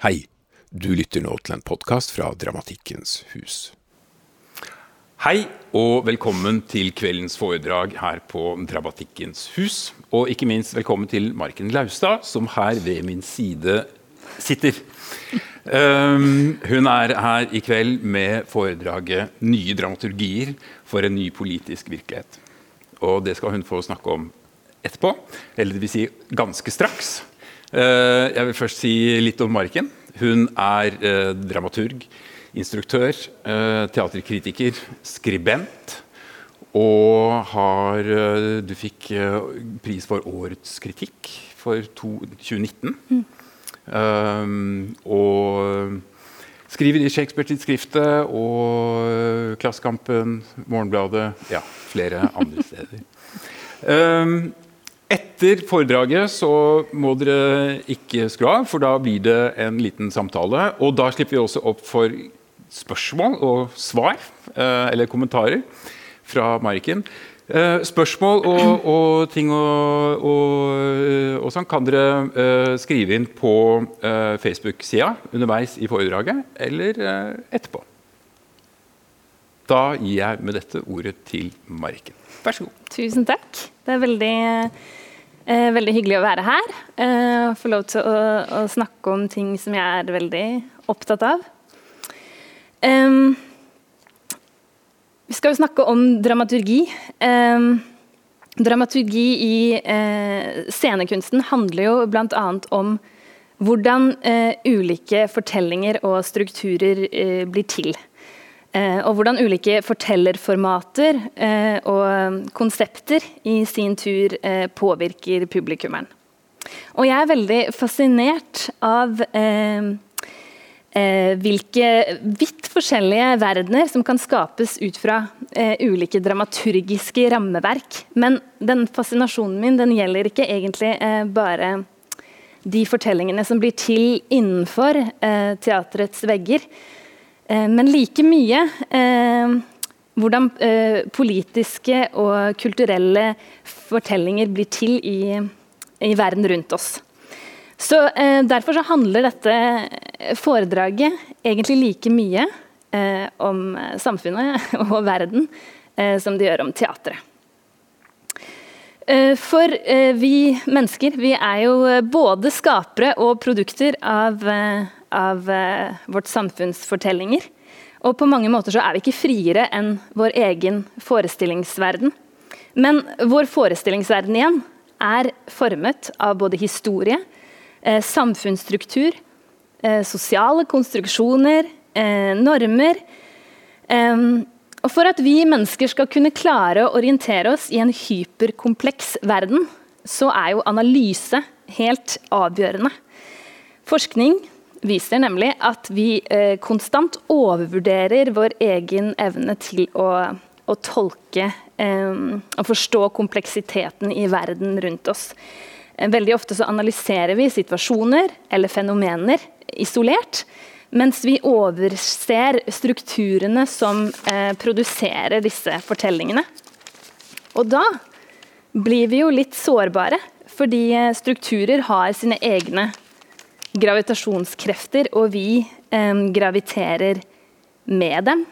Hei, du lytter nå til en podkast fra Dramatikkens hus. Hei og velkommen til kveldens foredrag her på Dramatikkens hus. Og ikke minst velkommen til Marken Laustad, som her ved min side sitter. Um, hun er her i kveld med foredraget 'Nye dramaturgier for en ny politisk virkelighet'. Og det skal hun få snakke om etterpå, eller det vil si ganske straks. Eh, jeg vil først si litt om Marken. Hun er eh, dramaturg, instruktør, eh, teaterkritiker, skribent. Og har Du fikk pris for årets kritikk for to, 2019. Mm. Um, og skriver i Shakespeare-tidsskriftet og Klassekampen, Morgenbladet Ja, flere andre steder. Um, etter foredraget så må dere ikke skru av, for da blir det en liten samtale. Og da slipper vi også opp for spørsmål og svar, eh, eller kommentarer, fra Mariken. Eh, spørsmål og, og ting og, og, og, sånn kan dere eh, skrive inn på Facebook-sida underveis i foredraget, eller etterpå. Da gir jeg med dette ordet til Mariken. Vær så god. Tusen takk. Det er veldig Eh, veldig hyggelig å være her. Eh, få lov til å, å, snakke om ting som jeg er veldig opptatt av. Um, vi skal jo snakke om dramaturgi. Um, dramaturgi i eh, scenekunsten handler jo bl.a. om hvordan eh, ulike fortellinger og strukturer eh, blir til. Eh, og hvordan ulike fortellerformater eh, og konsepter i sin tur eh, påvirker publikummeren. Og jeg er veldig fascinert av hvilke vidt forskjellige verdener som kan skapes ut fra ulike dramaturgiske rammeverk. Men den fascinasjonen min den gjelder ikke egentlig bare de fortellingene som blir til innenfor teaterets vegger. Eh, men like mye eh, hvordan eh, politiske og kulturelle fortellinger blir til i, i verden rundt oss. Så Derfor så handler dette foredraget egentlig like mye om samfunnet og verden som det gjør om teatret. For vi mennesker vi er jo både skapere og produkter av av vårt samfunns fortellinger. Og på mange måter så er vi ikke friere enn vår egen forestillingsverden. Men vår forestillingsverden igjen er formet av både historie, eh, samfunnsstruktur, eh, sosiale konstruksjoner, eh, normer. Eh, og For at vi mennesker skal kunne klare å orientere oss i en hyperkompleks verden, så er jo analyse helt avgjørende. Forskning viser nemlig at vi eh, konstant overvurderer vår egen evne til å, å tolke eh, og forstå kompleksiteten i verden rundt oss. Eh, veldig ofte så analyserer vi situasjoner eller fenomener isolert, mens vi overser strukturene som produserer disse fortellingene. Og da blir vi jo litt sårbare, fordi strukturer har sine egne gravitasjonskrefter, og vi eh, graviterer med dem.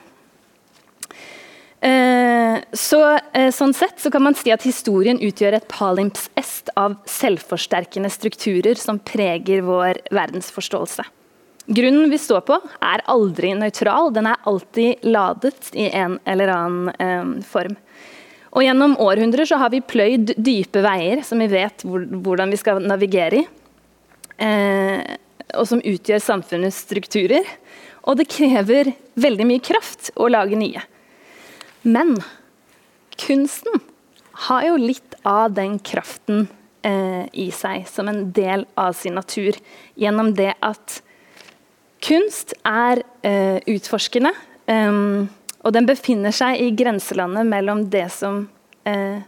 Eh, så, eh, sånn sett så kan man si at historien utgjør et palimpsest av selvforsterkende strukturer som preger vår verdensforståelse. Grunnen vi står på, er aldri nøytral, den er alltid ladet i en eller annen eh, form. Og Gjennom århundrer så har vi pløyd dype veier som vi vet hvor, hvordan vi skal navigere i og som utgjør samfunnets strukturer. Og det krever veldig mye kraft å lage nye. Men kunsten har jo litt av den kraften eh, i seg som en del av sin natur, gjennom det at kunst er eh, utforskende. eh, og den befinner seg i grenselandet mellom det som eh,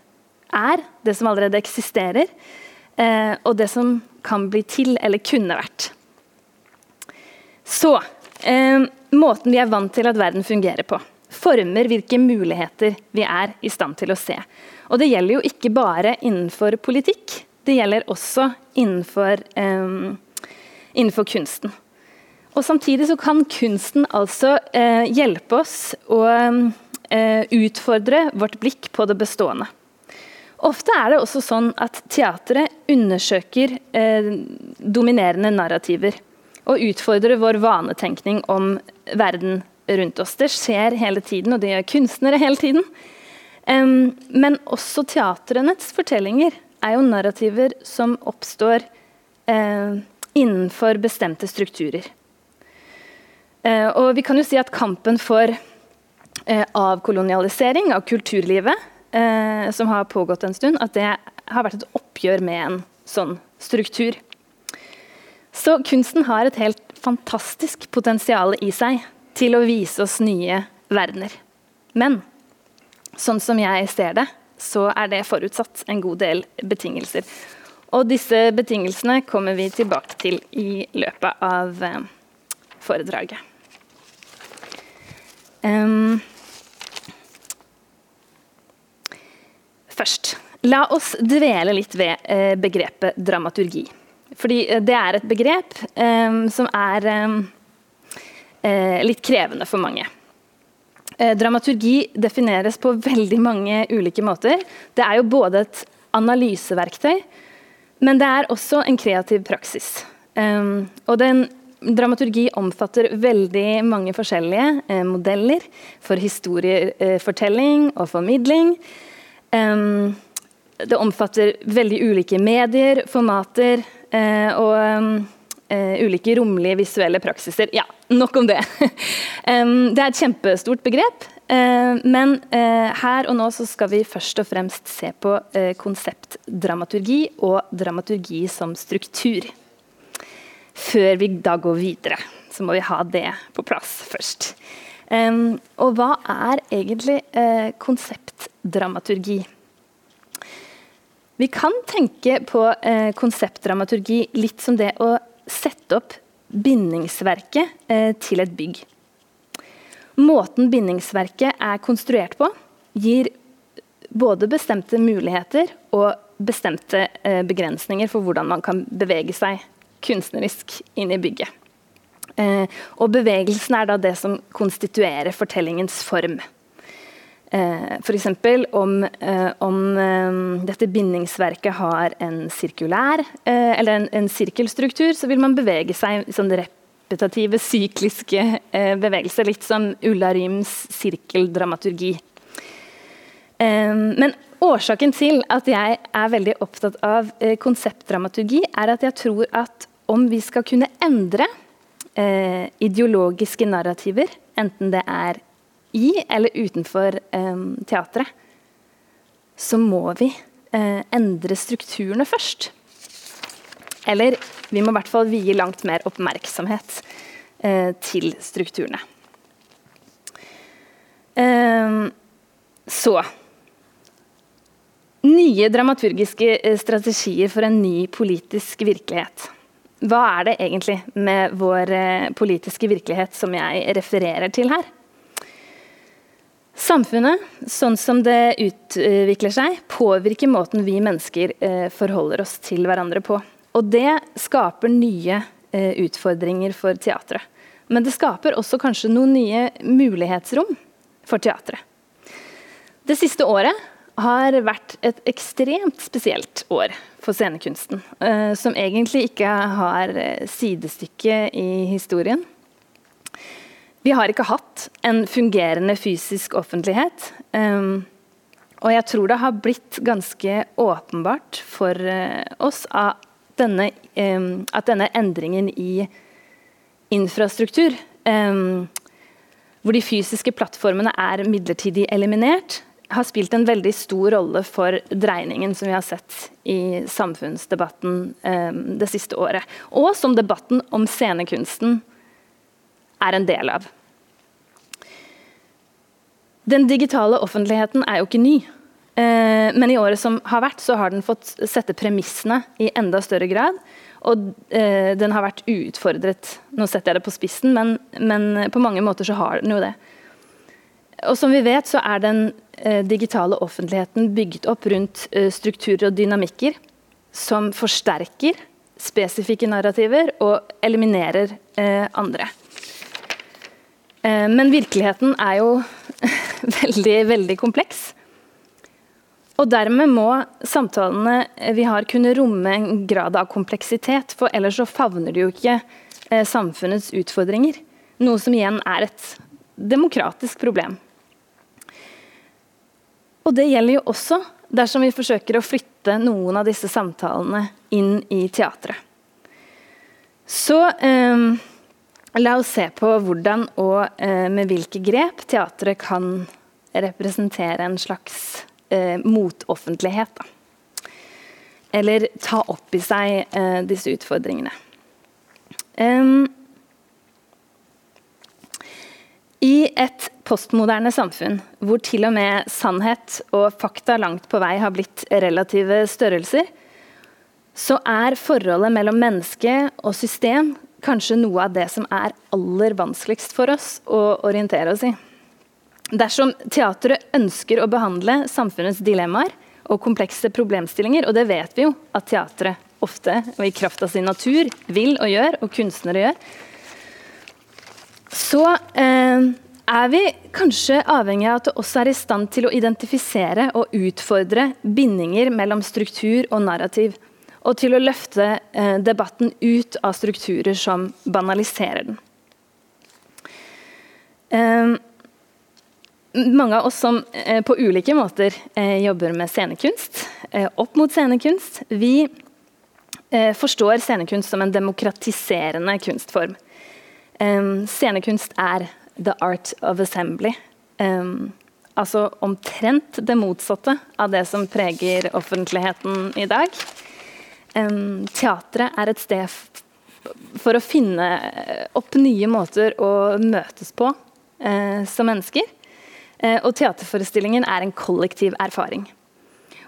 er, det som allerede eksisterer, eh, og det som kan bli til eller kunne vært. Så eh, Måten vi er vant til at verden fungerer på, former hvilke muligheter vi er i stand til å se. Og Det gjelder jo ikke bare innenfor politikk, det gjelder også innenfor, eh, innenfor kunsten. Og samtidig så kan kunsten altså eh, hjelpe oss å eh, utfordre vårt blikk på det bestående. Ofte er det også sånn at teatret undersøker eh, dominerende narrativer og utfordrer vår vanetenkning om verden rundt oss. Det skjer hele tiden, og det gjør kunstnere hele tiden. Um, men også teatrenes fortellinger er jo narrativer som oppstår uh, innenfor bestemte strukturer. Uh, og vi kan jo si at kampen for uh, avkolonialisering av kulturlivet, som har pågått en stund, at det har vært et oppgjør med en sånn struktur. Så kunsten har et helt fantastisk potensial i seg til å vise oss nye verdener. Men sånn som jeg ser det, så er det forutsatt en god del betingelser. Og disse betingelsene kommer vi tilbake til i løpet av eh, foredraget. Um, først, la oss dvele litt ved eh, begrepet dramaturgi. Fordi eh, det er et begrep um, som er um, litt krevende for mange. Dramaturgi defineres på veldig mange ulike måter. Det er jo både et analyseverktøy, men det er også en kreativ praksis. Um, og den Dramaturgi omfatter veldig mange forskjellige eh, modeller for historiefortelling og formidling. Det omfatter veldig ulike medier, formater, Eh, og Uh, ulike romlige visuelle praksiser. Ja, nok om det. det er et kjempestort begrep, uh, men her og nå så skal vi først og fremst se på konseptdramaturgi og dramaturgi som struktur. Før vi da går videre, så må vi ha det på plass først. Um, og hva er egentlig konseptdramaturgi? Vi kan tenke på uh, konseptdramaturgi litt som det å sette opp bindingsverket uh, til et bygg. Måten bindingsverket er konstruert på, gir både bestemte muligheter og bestemte begrensninger for hvordan man kan bevege seg kunstnerisk inn i bygget. Eh, og bevegelsen er da det som konstituerer fortellingens form. Eh, F.eks. om, eh, om eh, dette bindingsverket har en sirkulær eller en, en, sirkelstruktur, så vil man bevege seg i sånn repetative, sykliske bevegelser. Litt som Ulla Ryms sirkeldramaturgi. Men årsaken til at jeg er veldig opptatt av konseptdramaturgi, er at jeg tror at om vi skal kunne endre ideologiske narrativer, enten det er i eller utenfor eh, teatret, så må vi eh, endre strukturene først. Eller vi må i hvert fall vie langt mer oppmerksomhet eh, til strukturene. Ehm, så Nye dramaturgiske eh, strategier for en ny politisk virkelighet. Hva er det egentlig med vår eh, politiske virkelighet som jeg refererer til her? Samfunnet, sånn som det utvikler seg, påvirker måten vi mennesker eh, forholder oss til hverandre på. Og det skaper nye eh, utfordringer for teatret. Men det skaper også kanskje noen nye mulighetsrom for teatret. Det siste året har vært et ekstremt spesielt år for scenekunsten. Eh, som egentlig ikke har sidestykke i historien. Vi har ikke hatt en fungerende fysisk offentlighet. Um, og jeg tror det har blitt ganske åpenbart for oss at denne, at denne, endringen i infrastruktur, hvor de fysiske plattformene er midlertidig eliminert, har spilt en veldig stor rolle for dreiningen som vi har sett i samfunnsdebatten det siste året. Og som debatten om scenekunsten er en del av. Den digitale offentligheten er jo ikke ny. Eh, men i året som har vært, så har den fått sette premissene i enda større grad. Og eh, den har vært utfordret. Nå setter jeg det på spissen, men, men, på mange måter så har den jo det. Og som vi vet, så er den eh, digitale offentligheten bygget opp rundt strukturer og dynamikker som forsterker spesifikke narrativer og eliminerer eh, andre. Eh, men virkeligheten er jo veldig, veldig kompleks. Og dermed må samtalene vi har kunne romme en grad av kompleksitet, for ellers så favner de jo ikke eh, samfunnets utfordringer. Noe som igjen er et demokratisk problem. Og det gjelder jo også dersom vi forsøker å flytte noen av disse samtalene inn i teatret. Så eh, la oss se på hvordan og eh, med hvilke grep teatret kan representere en slags eh, motoffentlighet. Da. Eller ta opp i seg eh, disse utfordringene. Um, I et postmoderne samfunn hvor til og med sannhet og fakta langt på vei har blitt relative størrelser, så er forholdet mellom menneske og system kanskje noe av det som er aller vanskeligst for oss å orientere oss i. Dersom teatret ønsker å behandle samfunnets dilemmaer og komplekse problemstillinger, og det vet vi jo at teatret ofte og i kraft av sin natur vil og gjør, og kunstnere gjør, så eh, er vi kanskje avhengig av at det også er i stand til å identifisere og utfordre bindinger mellom struktur og narrativ. Og til å løfte eh, debatten ut av strukturer som banaliserer den. Eh, mange av oss som eh, på ulike måter eh, jobber med scenekunst, eh, opp mot scenekunst, vi forstår scenekunst som en demokratiserende kunstform. Scenekunst er the art of assembly. altså omtrent det motsatte av det som preger offentligheten i dag. teatret er et sted for å finne opp nye måter å møtes på uh, som mennesker. Uh, og teaterforestillingen er en kollektiv erfaring.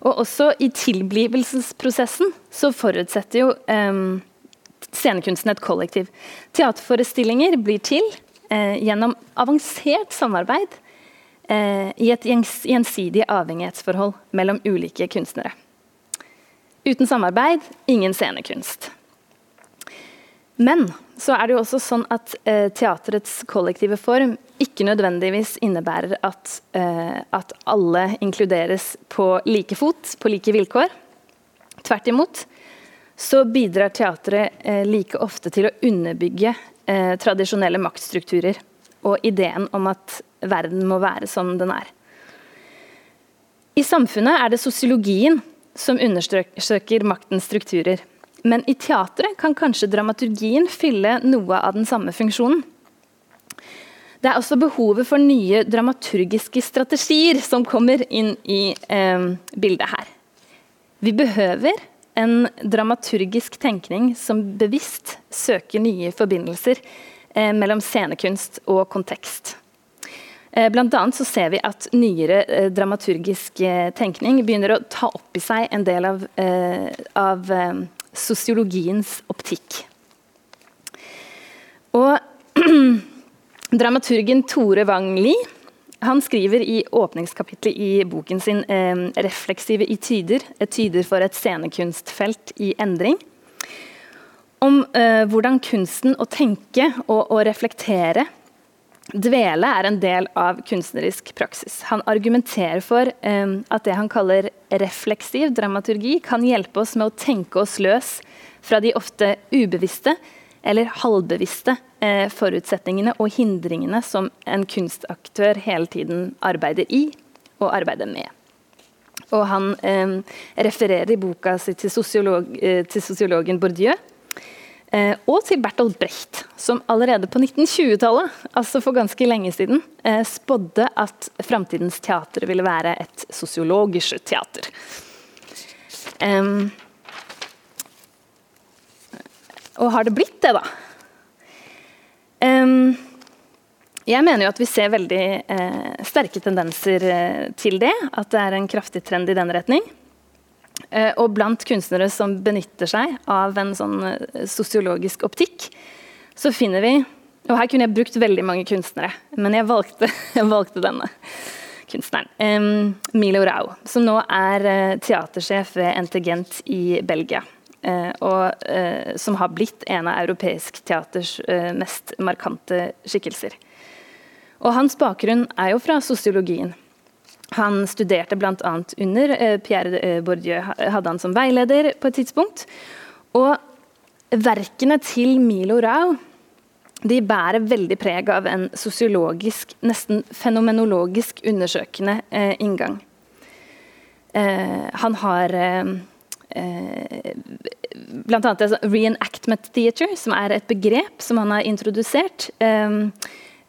Og også i tilblivelsesprosessen så forutsetter jo um, scenekunsten et kollektiv. Teaterforestillinger blir til eh, gjennom avansert samarbeid eh, i et gjensidig avhengighetsforhold mellom ulike kunstnere. Uten samarbeid ingen scenekunst. Men så er det jo også sånn at eh, teaterets kollektive form ikke nødvendigvis innebærer at, eh, at, alle inkluderes på like fot, på like vilkår. Tvert imot så bidrar teatret eh, like ofte til å underbygge eh, tradisjonelle maktstrukturer og ideen om at verden må være som den er. I samfunnet er det sosiologien som undersøker maktens strukturer. Men i teatret kan kanskje dramaturgien fylle noe av den samme funksjonen. Det er også behovet for nye dramaturgiske strategier som kommer inn i eh, bildet her. Vi behøver en dramaturgisk tenkning som bevisst søker nye forbindelser eh, mellom scenekunst og kontekst. Eh, blant annet så ser vi at nyere eh, dramaturgisk eh, tenkning begynner å ta opp i seg en del av, eh, av sosiologiens optikk. Og dramaturgen Tore Wang Lie han skriver i åpningskapitlet i boken sin eh, 'Refleksive i tyder', et tyder for et scenekunstfelt i endring, om eh, hvordan kunsten å tenke og å reflektere Dvele er en del av kunstnerisk praksis. Han argumenterer for eh, at det han kaller refleksiv dramaturgi, kan hjelpe oss med å tenke oss løs fra de ofte ubevisste eller halvbevisste eh, forutsetningene og hindringene som en kunstaktør hele tiden arbeider i og arbeider med. Og han eh, refererer i boka si til, sosiolog, eh, til sosiologen Bourdieu, Eh, og til Bertolt Brecht, som allerede på 1920-tallet, altså for ganske lenge siden, eh, spådde at framtidens teater ville være et sosiologisk teater. Um, og har det blitt det, da? Um, jeg mener jo at vi ser veldig eh, sterke tendenser eh, til det. At det er en kraftig trend i den retning. Eh, og blant kunstnere som benytter seg av en sånn eh, sosiologisk optikk, så finner vi Og her kunne jeg brukt veldig mange kunstnere, men jeg valgte, jeg valgte denne kunstneren. Milo Rau, som nå er uh, teatersjef ved NT i Belgia. Og som har blitt en av europeisk teaters mest markante skikkelser. Og hans bakgrunn er jo fra sosiologien. Han studerte bl.a. under Pierre Bourdieu, hadde han som veileder på et tidspunkt. Og verkene til Milo Rau de bærer veldig preg av en sosiologisk, nesten fenomenologisk undersøkende eh, inngang. Eh, han har eh, eh bl.a. et reenactment theater, som er et begrep som han har introdusert. Eh,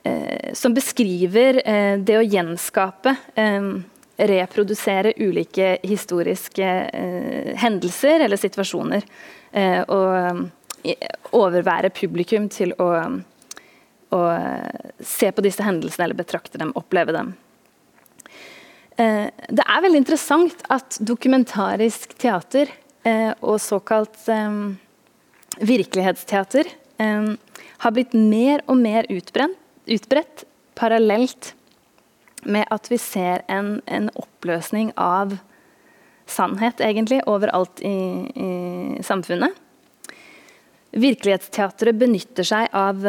eh, som beskriver det å gjenskape reprodusere ulike historiske hendelser eller situasjoner. og overvære publikum til å, å, se på disse hendelsene eller betrakte dem, oppleve dem. Eh, det er veldig interessant at dokumentarisk teater eh, og såkalt eh, virkelighetsteater har blitt mer og mer utbredt, utbredt parallelt med at vi ser en, en, oppløsning av sannhet, egentlig, overalt i, i samfunnet. Virkelighetsteatret benytter seg av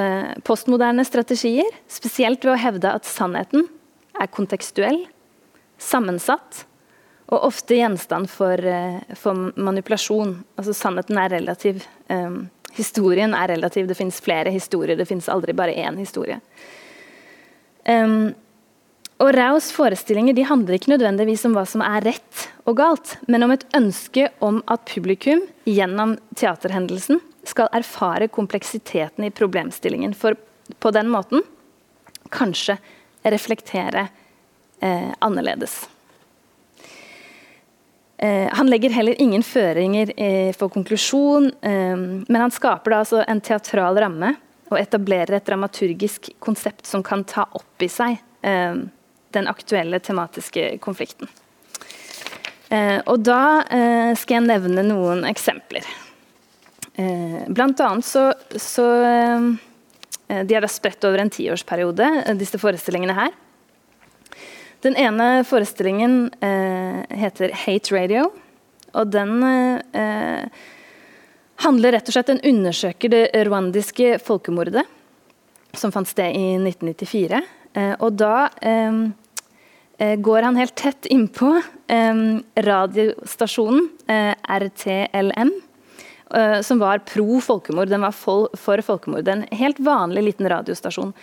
postmoderne strategier, spesielt ved å hevde at sannheten er kontekstuell, sammensatt og ofte gjenstand for, eh, for manipulasjon. Altså Sannheten er relativ. Um, historien er relativ. Det fins flere historier, det fins aldri bare én historie. Um, og Raus forestillinger de handler ikke nødvendigvis om hva som er rett og galt, men om et ønske om at publikum gjennom teaterhendelsen skal erfare kompleksiteten i problemstillingen, for på den måten kanskje reflektere annerledes. Eh, han legger heller ingen føringer eh, for konklusjon, eh, men han skaper altså en teatral ramme og etablerer et dramaturgisk konsept som kan ta opp i seg eh, den aktuelle tematiske konflikten. Eh, og da skal jeg nevne noen eksempler. Eh, blant annet så, så eh, De er da spredt over en tiårsperiode, eh, disse forestillingene her. Den ene forestillingen eh, heter 'Hate Radio'. Og den eh, handler rett og slett Den undersøker det rwandiske folkemordet som fant sted i 1994. Eh, og da går han helt tett innpå radiostasjonen RTLM som var pro folkemord. Den var for folkemord. En helt vanlig liten radiostasjon.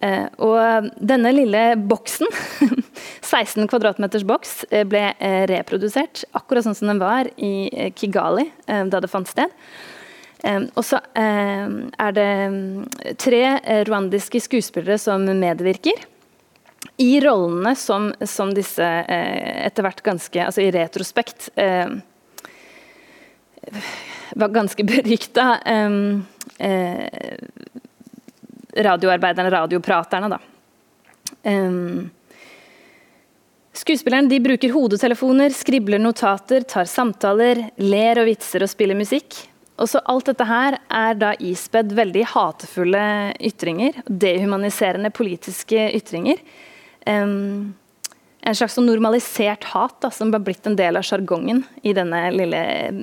Uh, og denne lille boksen, 16 kvadratmeters boks, uh, ble reprodusert akkurat sånn som den var i Kigali da det fant sted. og så er det mm, tre rwandiske skuespillere som medvirker i rollene som, som disse etter hvert ganske Altså i retrospekt var ganske berykta eh, radioarbeiderne, radiopraterne, da. Um, skuespilleren de bruker hodetelefoner, skribler notater, tar samtaler, ler og vitser og spiller musikk. Og så Alt dette her er da ispedd veldig hatefulle ytringer. Dehumaniserende politiske ytringer. Um, en slags sånn normalisert hat da, som har blitt en del av sjargongen i denne lille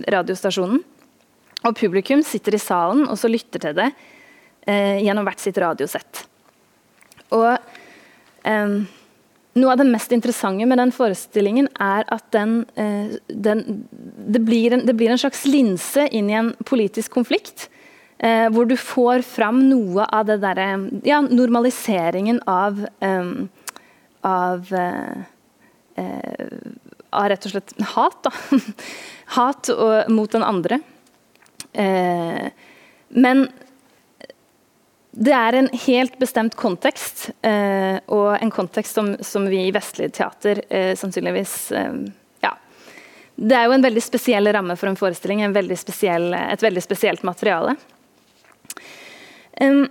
radiostasjonen. Og publikum sitter i salen og så lytter til det eh, gjennom hvert sitt radiosett. Og eh, noe av det mest interessante med den forestillingen er at den, eh, den det, blir en, det, blir en, slags linse inn i en politisk konflikt. Eh, hvor du får fram noe av det derre ja, normaliseringen av eh, av eh, av rett og slett hat. Da. hat og, mot den andre. Eh, men det er en helt bestemt kontekst, eh, og en kontekst som, som vi i vestlig teater eh, sannsynligvis eh, Ja. Det er jo en veldig spesiell ramme for en forestilling, en veldig spesiell, et veldig spesielt materiale. Um,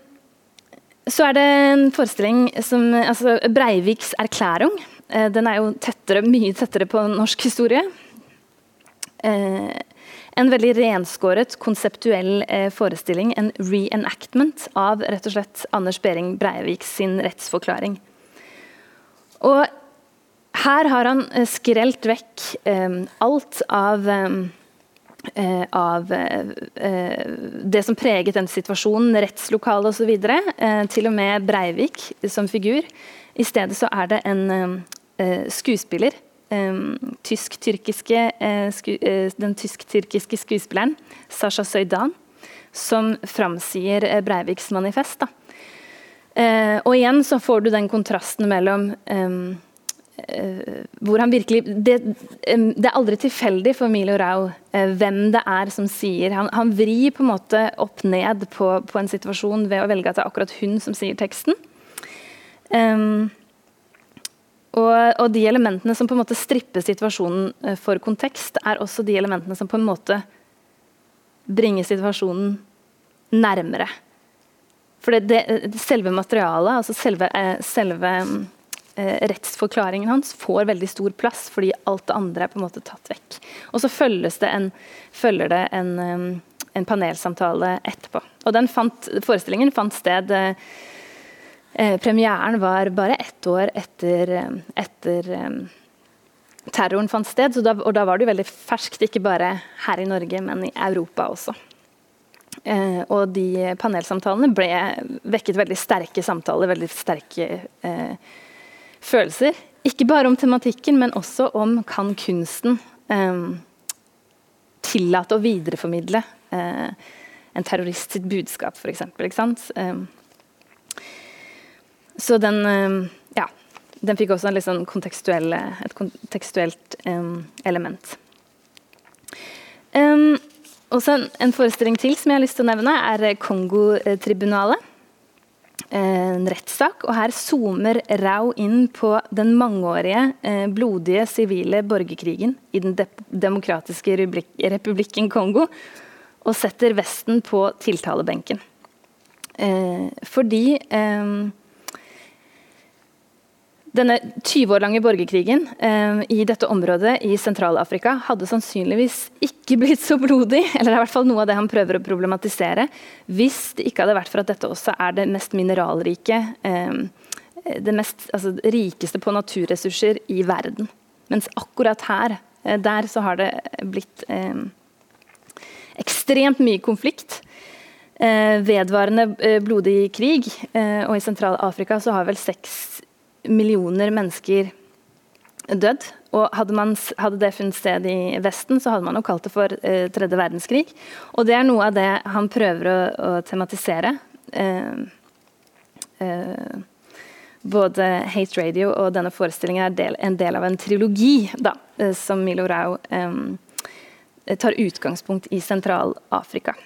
så er det en forestilling som altså Breiviks erklæring. Eh, den er jo tettere, mye tettere på norsk historie. Eh, en veldig renskåret, konseptuell eh, forestilling, en reenactment av rett og slett Anders Behring Breivik sin rettsforklaring. Og her har han eh, skrelt vekk eh, alt av av det som preget den situasjonen, rettslokalet osv. Eh, til og med Breivik som figur. I stedet så er det en skuespiller. Eh, tysk-tyrkiske, eh, sku, den tysk-tyrkiske skuespilleren Sasha Søydan som framsier Breiviks manifest. Da. og igjen så får du den kontrasten mellom Eh, hvor han virkelig det, det, er aldri tilfeldig for Milo Rau eh, hvem det er som sier Han, han vrir på en måte opp ned på, på, en situasjon ved å velge at det er akkurat hun som sier teksten. Um, og, og, de elementene som på en måte stripper situasjonen eh, for kontekst, er også de elementene som på en måte bringer situasjonen nærmere. For det, det, selve materialet, altså selve, selve eh, rettsforklaringen hans får veldig stor plass, fordi alt det andre er på en måte tatt vekk. Og så det en, følger det en, en, panelsamtale etterpå. Og den fant, Forestillingen fant sted eh, eh, Premieren var bare ett år etter, etter terroren fant sted, da, og da var det veldig ferskt, ikke bare her i Norge, men i Europa også. Eh, og de panelsamtalene ble vekket veldig sterke samtaler, veldig sterke eh, følelser. Ikke bare om tematikken, men også om kan kunsten eh, tillate å videreformidle eh, en terrorist sitt budskap, f.eks. Eh, så den eh, ja, den fikk også sånn kontekstuell, et kontekstuelt um, element. Um, også en, en, forestilling til som jeg har lyst til å nevne, er Kongotribunalet en rettssak. Og her zoomer Rau inn på den mangeårige, eh, blodige sivile borgerkrigen i Den de demokratiske republikken Kongo, og setter Vesten på tiltalebenken. Eh, fordi eh, denne 20 år lange borgerkrigen eh, i dette området i Sentral-Afrika hadde sannsynligvis ikke blitt så blodig, eller er i hvert fall noe av det han prøver å problematisere, hvis det ikke hadde vært for at dette også er det mest mineralrike, eh, det mest altså, rikeste på naturressurser i verden. Mens akkurat her, eh, der så har det blitt eh, ekstremt mye konflikt. Eh, vedvarende eh, blodig krig, og i Sentral-Afrika så har vel seks millioner mennesker dødd. Og hadde, man, hadde, det funnet sted i Vesten, så hadde man jo kalt det for eh, tredje verdenskrig. Og det er noe av det han prøver å, å tematisere. Eh, eh, både Hate Radio og denne forestillingen er del, en del av en trilogi da, eh, som Milo Rau eh, tar utgangspunkt i Sentral-Afrika.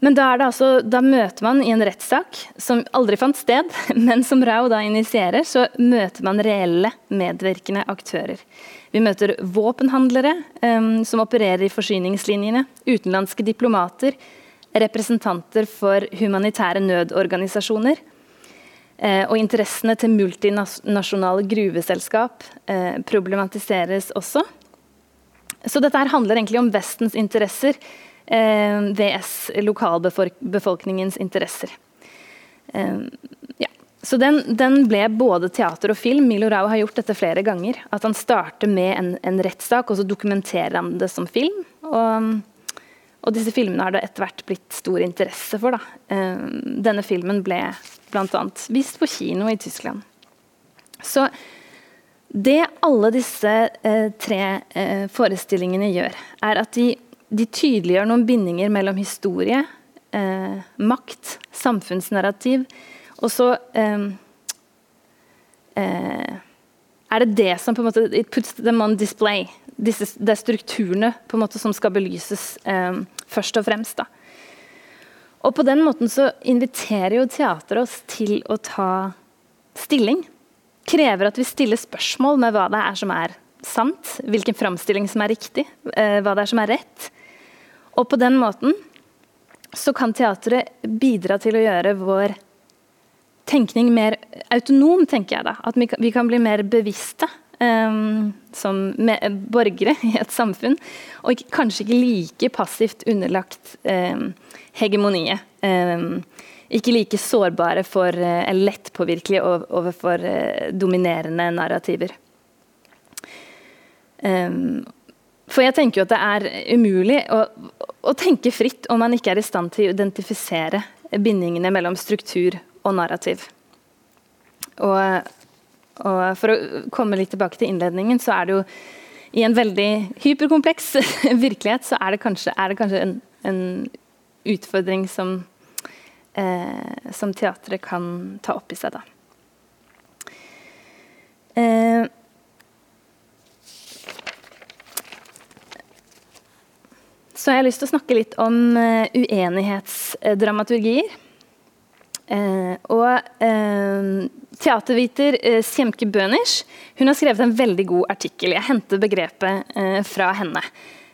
Men da, altså, da, møter man i en rettssak som aldri fant sted, men som Rau da initierer, så møter man reelle medvirkende aktører. Vi møter våpenhandlere um, som opererer i forsyningslinjene, utenlandske diplomater, representanter for humanitære nødorganisasjoner. Uh, og interessene til multinasjonale gruveselskap uh, problematiseres også. Så dette her handler egentlig om Vestens interesser eh, VS lokalbefolkningens interesser. Eh, ja. Så den, den, ble både teater og film. Milo Rau har gjort dette flere ganger. At han starter med en, en rettssak, og så dokumenterer han det som film. Og, og disse filmene har det etter hvert blitt stor interesse for. Eh, denne filmen ble bl.a. vist på kino i Tyskland. Så det alle disse eh, tre eh, forestillingene gjør, er at de de tydeliggjør noen bindinger mellom historie, eh, makt, samfunnsnarrativ. Og så eh, eh, er det det som på en måte It puts them on display. Disse, det er strukturene på en måte som skal belyses eh, først og fremst. da. Og på den måten så inviterer jo teateret oss til å ta stilling. Krever at vi stiller spørsmål med hva det er som er sant, hvilken framstilling som er riktig, eh, hva det er som er rett. Og på den måten så kan teatret bidra til å gjøre vår tenkning mer autonom, tenker jeg da. At vi kan, bli mer bevisste um, som borgere i et samfunn. Og ikke, kanskje ikke like passivt underlagt um, hegemoniet. Um, ikke like sårbare for, uh, eller lettpåvirkelige overfor uh, dominerende narrativer. Um, For jeg tenker jo at det er umulig å, å, tenke fritt om man ikke er i stand til å identifisere bindingene mellom struktur og narrativ. Og, og for å komme litt tilbake til innledningen, så er det jo i en veldig hyperkompleks virkelighet så er det kanskje, er det kanskje en, en, utfordring som, eh, som teatret kan ta opp i seg, da. Eh, Så jeg har lyst til å snakke litt om uh, uenighetsdramaturgier. Uh, og uh, teaterviter uh, Sjemke Bønisch hun har skrevet en veldig god artikkel. Jeg henter begrepet fra henne.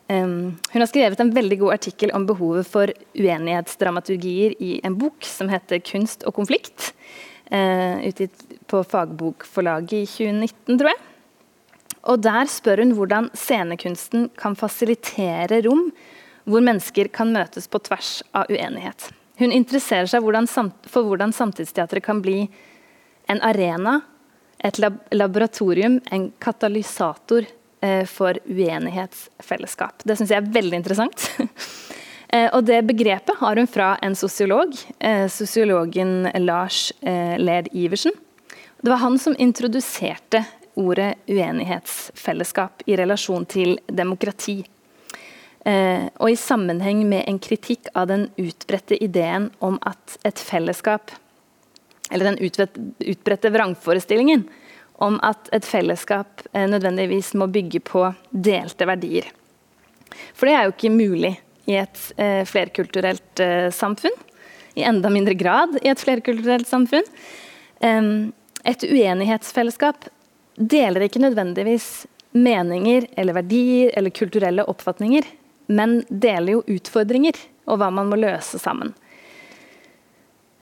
Um, hun har skrevet en veldig god artikkel om behovet for uenighetsdramaturgier i en bok som heter 'Kunst og konflikt', utgitt på Fagbokforlaget i 2019, tror jeg. Og Der spør hun hvordan scenekunsten kan fasilitere rom hvor mennesker kan møtes på tvers av uenighet. Hun interesserer seg for hvordan samtidsteatret kan bli en arena, et lab laboratorium, en katalysator eh, for uenighetsfellesskap. Det syns jeg er veldig interessant. eh, og det begrepet har hun fra en sosiolog, eh, sosiologen Lars Led Iversen. Det var han som introduserte ordet uenighetsfellesskap i relasjon til demokrati. Eh, og i sammenheng med en kritikk av den utbredte ideen om at et fellesskap Eller den utbredte vrangforestillingen om at et fellesskap eh, nødvendigvis må bygge på delte verdier. For det er jo ikke mulig i et eh, flerkulturelt samfunn. I enda mindre grad i et flerkulturelt samfunn. et uenighetsfellesskap deler ikke nødvendigvis meninger eller verdier eller kulturelle oppfatninger men deler jo utfordringer og hva man må løse sammen.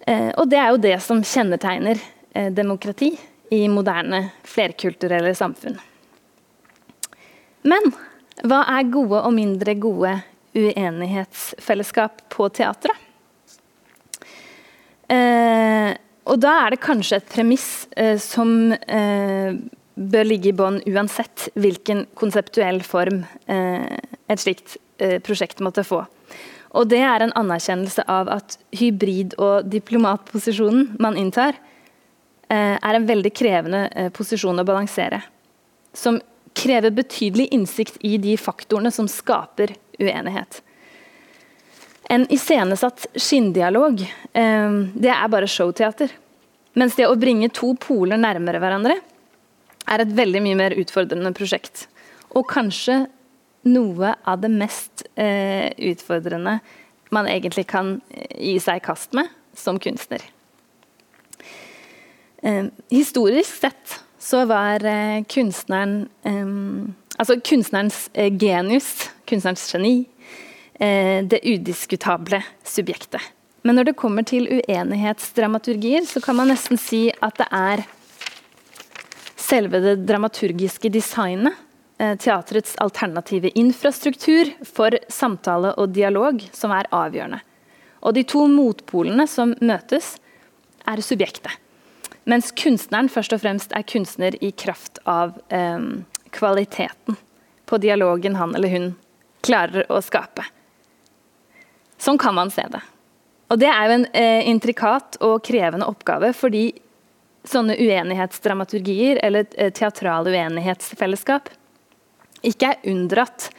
Eh, og det er jo det som kjennetegner eh, demokrati i moderne, flerkulturelle samfunn. Men hva er gode og mindre gode uenighetsfellesskap på teatret? Eh, og da er det kanskje et premiss eh, som eh, bør ligge i bånn uansett hvilken konseptuell form eh, et slikt prosjekt måtte få. Og det er en anerkjennelse av at hybrid- og diplomatposisjonen man inntar, eh, er en veldig krevende eh, posisjon å balansere. Som krever betydelig innsikt i de faktorene som skaper uenighet. En iscenesatt skinndialog, det er bare showteater. Mens det å bringe to poler nærmere hverandre er et veldig mye mer utfordrende prosjekt. Og kanskje noe av det mest eh, utfordrende man egentlig kan eh, gi seg i kast med som kunstner. Eh, historisk sett så var eh, kunstneren eh, Altså kunstnerens eh, genius, kunstnerens geni, det udiskutable subjektet. Men når det kommer til uenighetsdramaturgier, så kan man nesten si at det er selve det dramaturgiske designet teatrets alternative infrastruktur for samtale og dialog som er avgjørende. Og de to motpolene som møtes, er subjektet. Mens kunstneren først og fremst er kunstner i kraft av eh, kvaliteten på dialogen han eller hun klarer å skape. Sånn kan man se det. Og det er jo en eh, intrikat og krevende oppgave, fordi sånne uenighetsdramaturgier, eller eh, teatrale uenighetsfellesskap, ikke er unndratt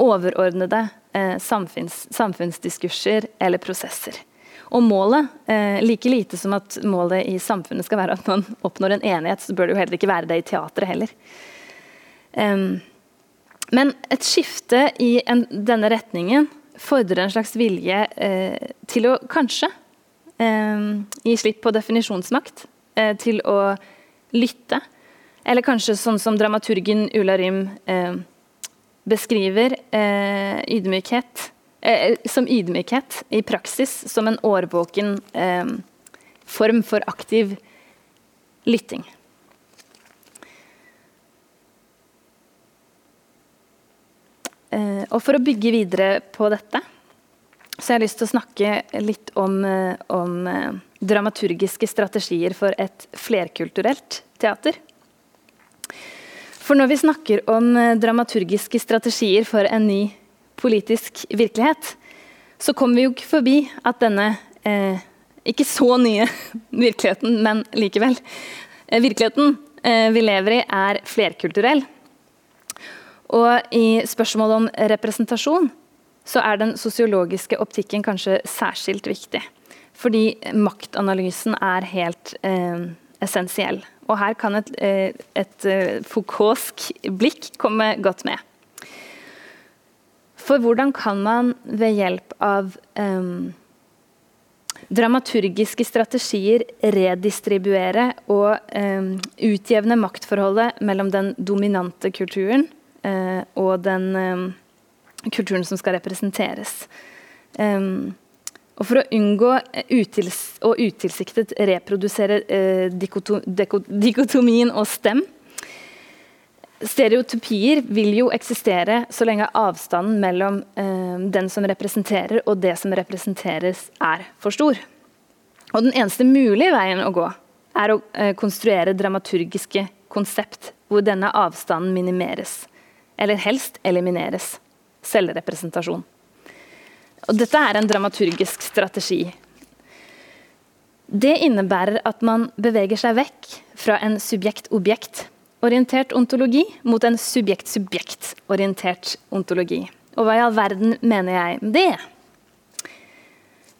overordnede eh, samfunns, samfunnsdiskurser eller prosesser. Og målet, eh, like lite som at målet i samfunnet skal være at man oppnår en enighet, så bør det jo heller ikke være det i teatret heller. Um, men et skifte i en, denne retningen fordrer en slags vilje eh, til å kanskje eh, gi slipp på definisjonsmakt, eh, til å lytte eller kanskje sånn som dramaturgen Ulla Rym eh, beskriver eh, ydmykhet eh, som ydmykhet i praksis som en årvåken eh, form for aktiv lytting. Eh, og For å bygge videre på dette så jeg har lyst til å snakke litt om, eh, om dramaturgiske strategier for et flerkulturelt teater. For når vi snakker om eh, dramaturgiske strategier for en ny politisk virkelighet, så kommer vi jo ikke forbi at denne eh, ikke så nye virkeligheten, men likevel eh, Virkeligheten eh, vi lever i, er flerkulturell. Og i spørsmålet om representasjon så er den sosiologiske optikken kanskje særskilt viktig. Fordi maktanalysen er helt eh, essensiell. Og her kan et, eh, et, eh, Foucaultsk blikk komme godt med. For hvordan kan man ved hjelp av um, dramaturgiske strategier redistribuere og um, utjevne maktforholdet mellom den dominante kulturen uh, og den um, kulturen som skal representeres? Og for å unngå utils og utilsiktet reprodusere uh, dikotomien og stem, Stereotypier vil jo eksistere så lenge avstanden mellom eh, den som representerer og det som representeres, er for stor. Og den eneste mulige veien å gå er å eh, konstruere dramaturgiske konsept hvor denne avstanden minimeres. Eller helst elimineres. Selvrepresentasjon. Og dette er en dramaturgisk strategi. Det innebærer at man beveger seg vekk fra en subjekt-objekt orientert ontologi mot en subjekt-subjekt-orientert ontologi. Og hva i all verden mener jeg det?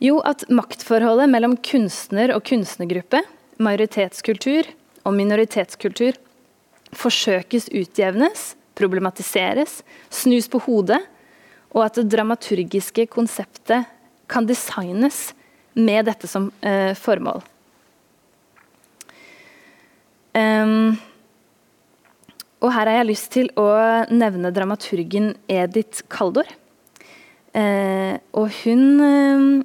Jo, at maktforholdet mellom kunstner og kunstnergruppe, majoritetskultur og minoritetskultur forsøkes utjevnes, problematiseres, snus på hodet, og at det dramaturgiske konseptet kan designes med dette som eh, formål. Um, og her har jeg lyst til å nevne dramaturgen Edith Kaldor. Eh, og hun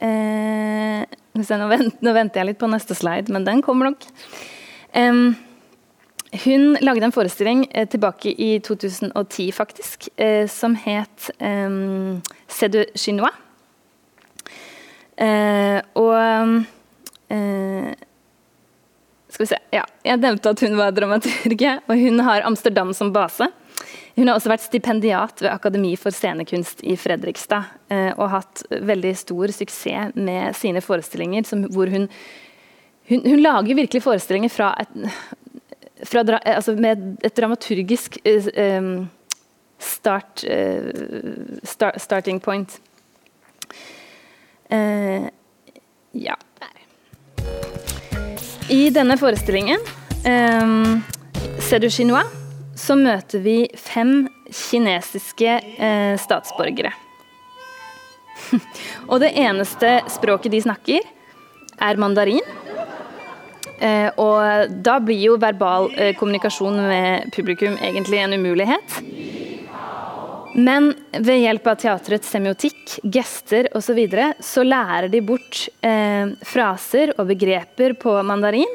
eh, vent, nå, venter jeg litt på neste slide, men den kommer nok. Eh, hun lagde en forestilling eh, tilbake i 2010, faktisk, eh, som het eh, C'est chinois. Eh, og skal vi se, ja, Jeg nevnte at hun var dramaturge, og hun har Amsterdam som base. Hun har også vært stipendiat ved Akademi for scenekunst i Fredrikstad. Eh, og hatt veldig stor suksess med sine forestillinger, som, hvor hun, hun, hun lager virkelig forestillinger fra et, fra, altså med et dramaturgisk uh, start, uh, start, starting point. Uh, ja. I denne forestillingen, um, du chinois, så møter vi fem kinesiske uh, statsborgere. og det eneste språket de snakker, er mandarin. Uh, og da blir jo verbal uh, kommunikasjon med publikum egentlig en umulighet. Men ved hjelp av teaterets semiotikk, gester osv. Så, videre, så lærer de bort eh, fraser og begreper på mandarin.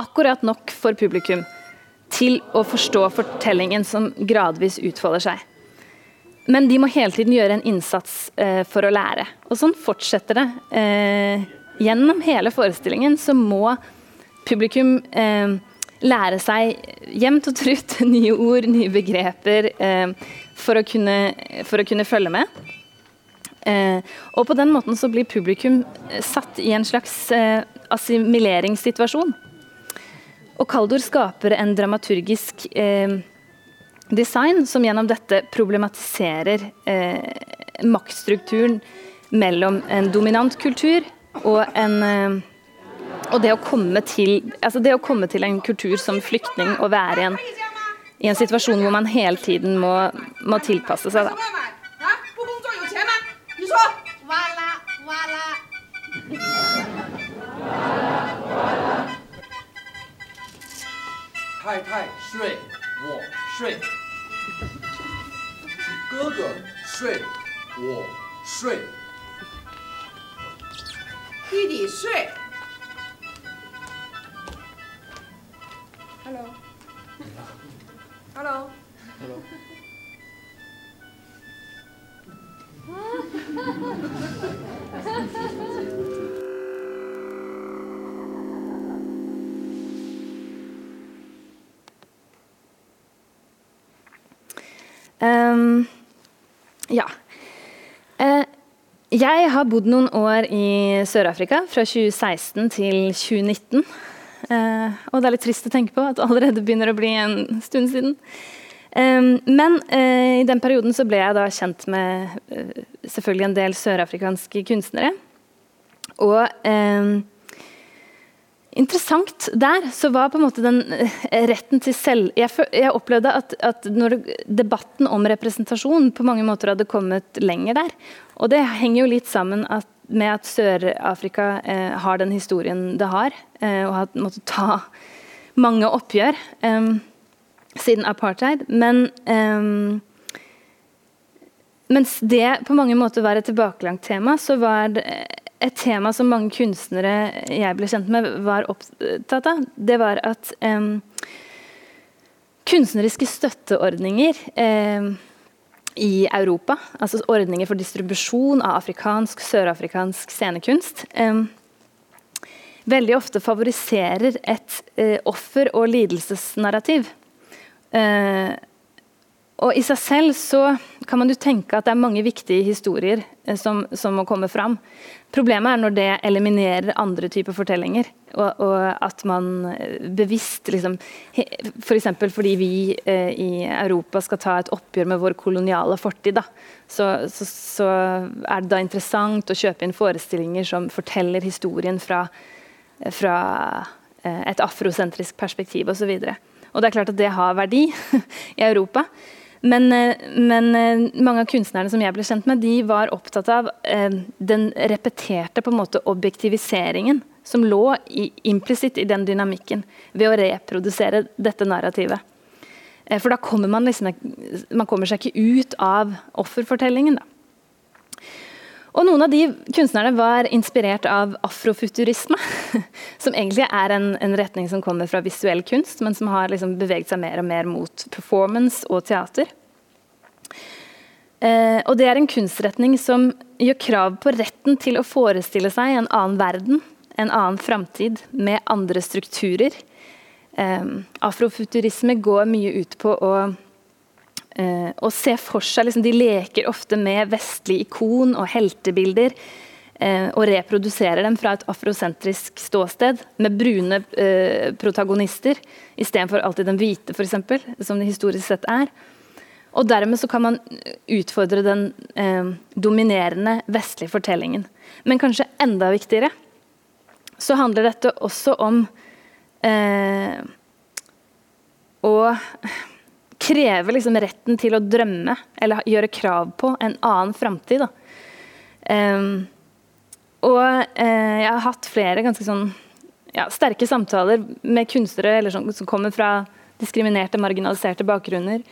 Akkurat nok for publikum til å forstå fortellingen som gradvis utfolder seg. Men de må hele tiden gjøre en innsats eh, for å lære. Og sånn fortsetter det. Eh, gjennom hele forestillingen så må publikum eh, lære seg jevnt og trutt nye ord, nye begreper, eh, for, å kunne, for, å kunne, følge med. Eh, og på den måten så blir publikum eh, satt i en slags eh, assimileringssituasjon. Og Kaldor skaper en dramaturgisk eh, design som gjennom dette problematiserer maktstrukturen mellom en dominant kultur og en og det å komme til, altså det å komme til en kultur som flyktning og være i en, i en situasjon hvor man hele tiden må, må tilpasse seg. Da. 弟弟睡。hello hello hello 嗯。Jeg har bodd noen år i Sør-Afrika, fra 2016 til 2019. Uh, og det er litt trist å tenke på at det allerede begynner å bli en stund siden. Um, men uh, i den perioden så ble jeg da kjent med uh, selvfølgelig en del sørafrikanske kunstnere. Og um, interessant der så var på en måte den uh, retten til selv Jeg, jeg opplevde at, at debatten om representasjon på mange måter hadde kommet lenger der. Og det henger jo litt sammen at, med at Sør-Afrika har den historien det har, og har måttet ta mange oppgjør. eh, siden apartheid. Men um, mens det på mange måter var et tilbakelangt tema, så var det et tema som mange kunstnere jeg ble kjent med, var opptatt av. Det var at um, kunstneriske støtteordninger um, i Europa, altså ordninger for distribusjon av afrikansk, sørafrikansk scenekunst, um, veldig ofte favoriserer et uh, offer- og lidelsesnarrativ. Eh, og I seg selv så kan man jo tenke at det er mange viktige historier eh, som, som, må komme fram. Problemet er når det eliminerer andre typer fortellinger. Og, og at man eh, bevisst liksom, F.eks. For fordi vi eh, i Europa skal ta et oppgjør med vår koloniale fortid, da, så, så, så, er det da interessant å kjøpe inn forestillinger som forteller historien fra, fra eh, et afrosentrisk perspektiv osv. Og det er klart at det har verdi i Europa. Men, eh, men, eh, mange av kunstnerne som jeg ble kjent med, de var opptatt av eh, den repeterte på en måte objektiviseringen som lå implisitt i den dynamikken ved å reprodusere dette narrativet. For da kommer man liksom Man kommer seg ikke ut av offerfortellingen. da. Og Noen av de kunstnerne var inspirert av afrofuturisme, som egentlig er en, en, retning som kommer fra visuell kunst, men som har liksom beveget seg mer og mer mot performance og teater. Eh, og Det er en kunstretning som gjør krav på retten til å forestille seg en annen verden, en annen framtid, med andre strukturer. Eh, afrofuturisme går mye ut på å eh, og se for seg liksom, De leker ofte med vestlige ikon og heltebilder. Eh, og reproduserer dem fra et afrosentrisk ståsted med brune eh, protagonister istedenfor alltid den hvite, eksempel, som det historisk sett er. Og Dermed så kan man utfordre den eh, dominerende vestlige fortellingen. Men kanskje enda viktigere så handler dette også om eh, å krever liksom retten til å drømme eller gjøre krav på en annen framtid. Um, og uh, jeg har hatt flere ganske sånn ja, sterke samtaler med kunstnere sånn, som kommer fra diskriminerte, marginaliserte bakgrunner.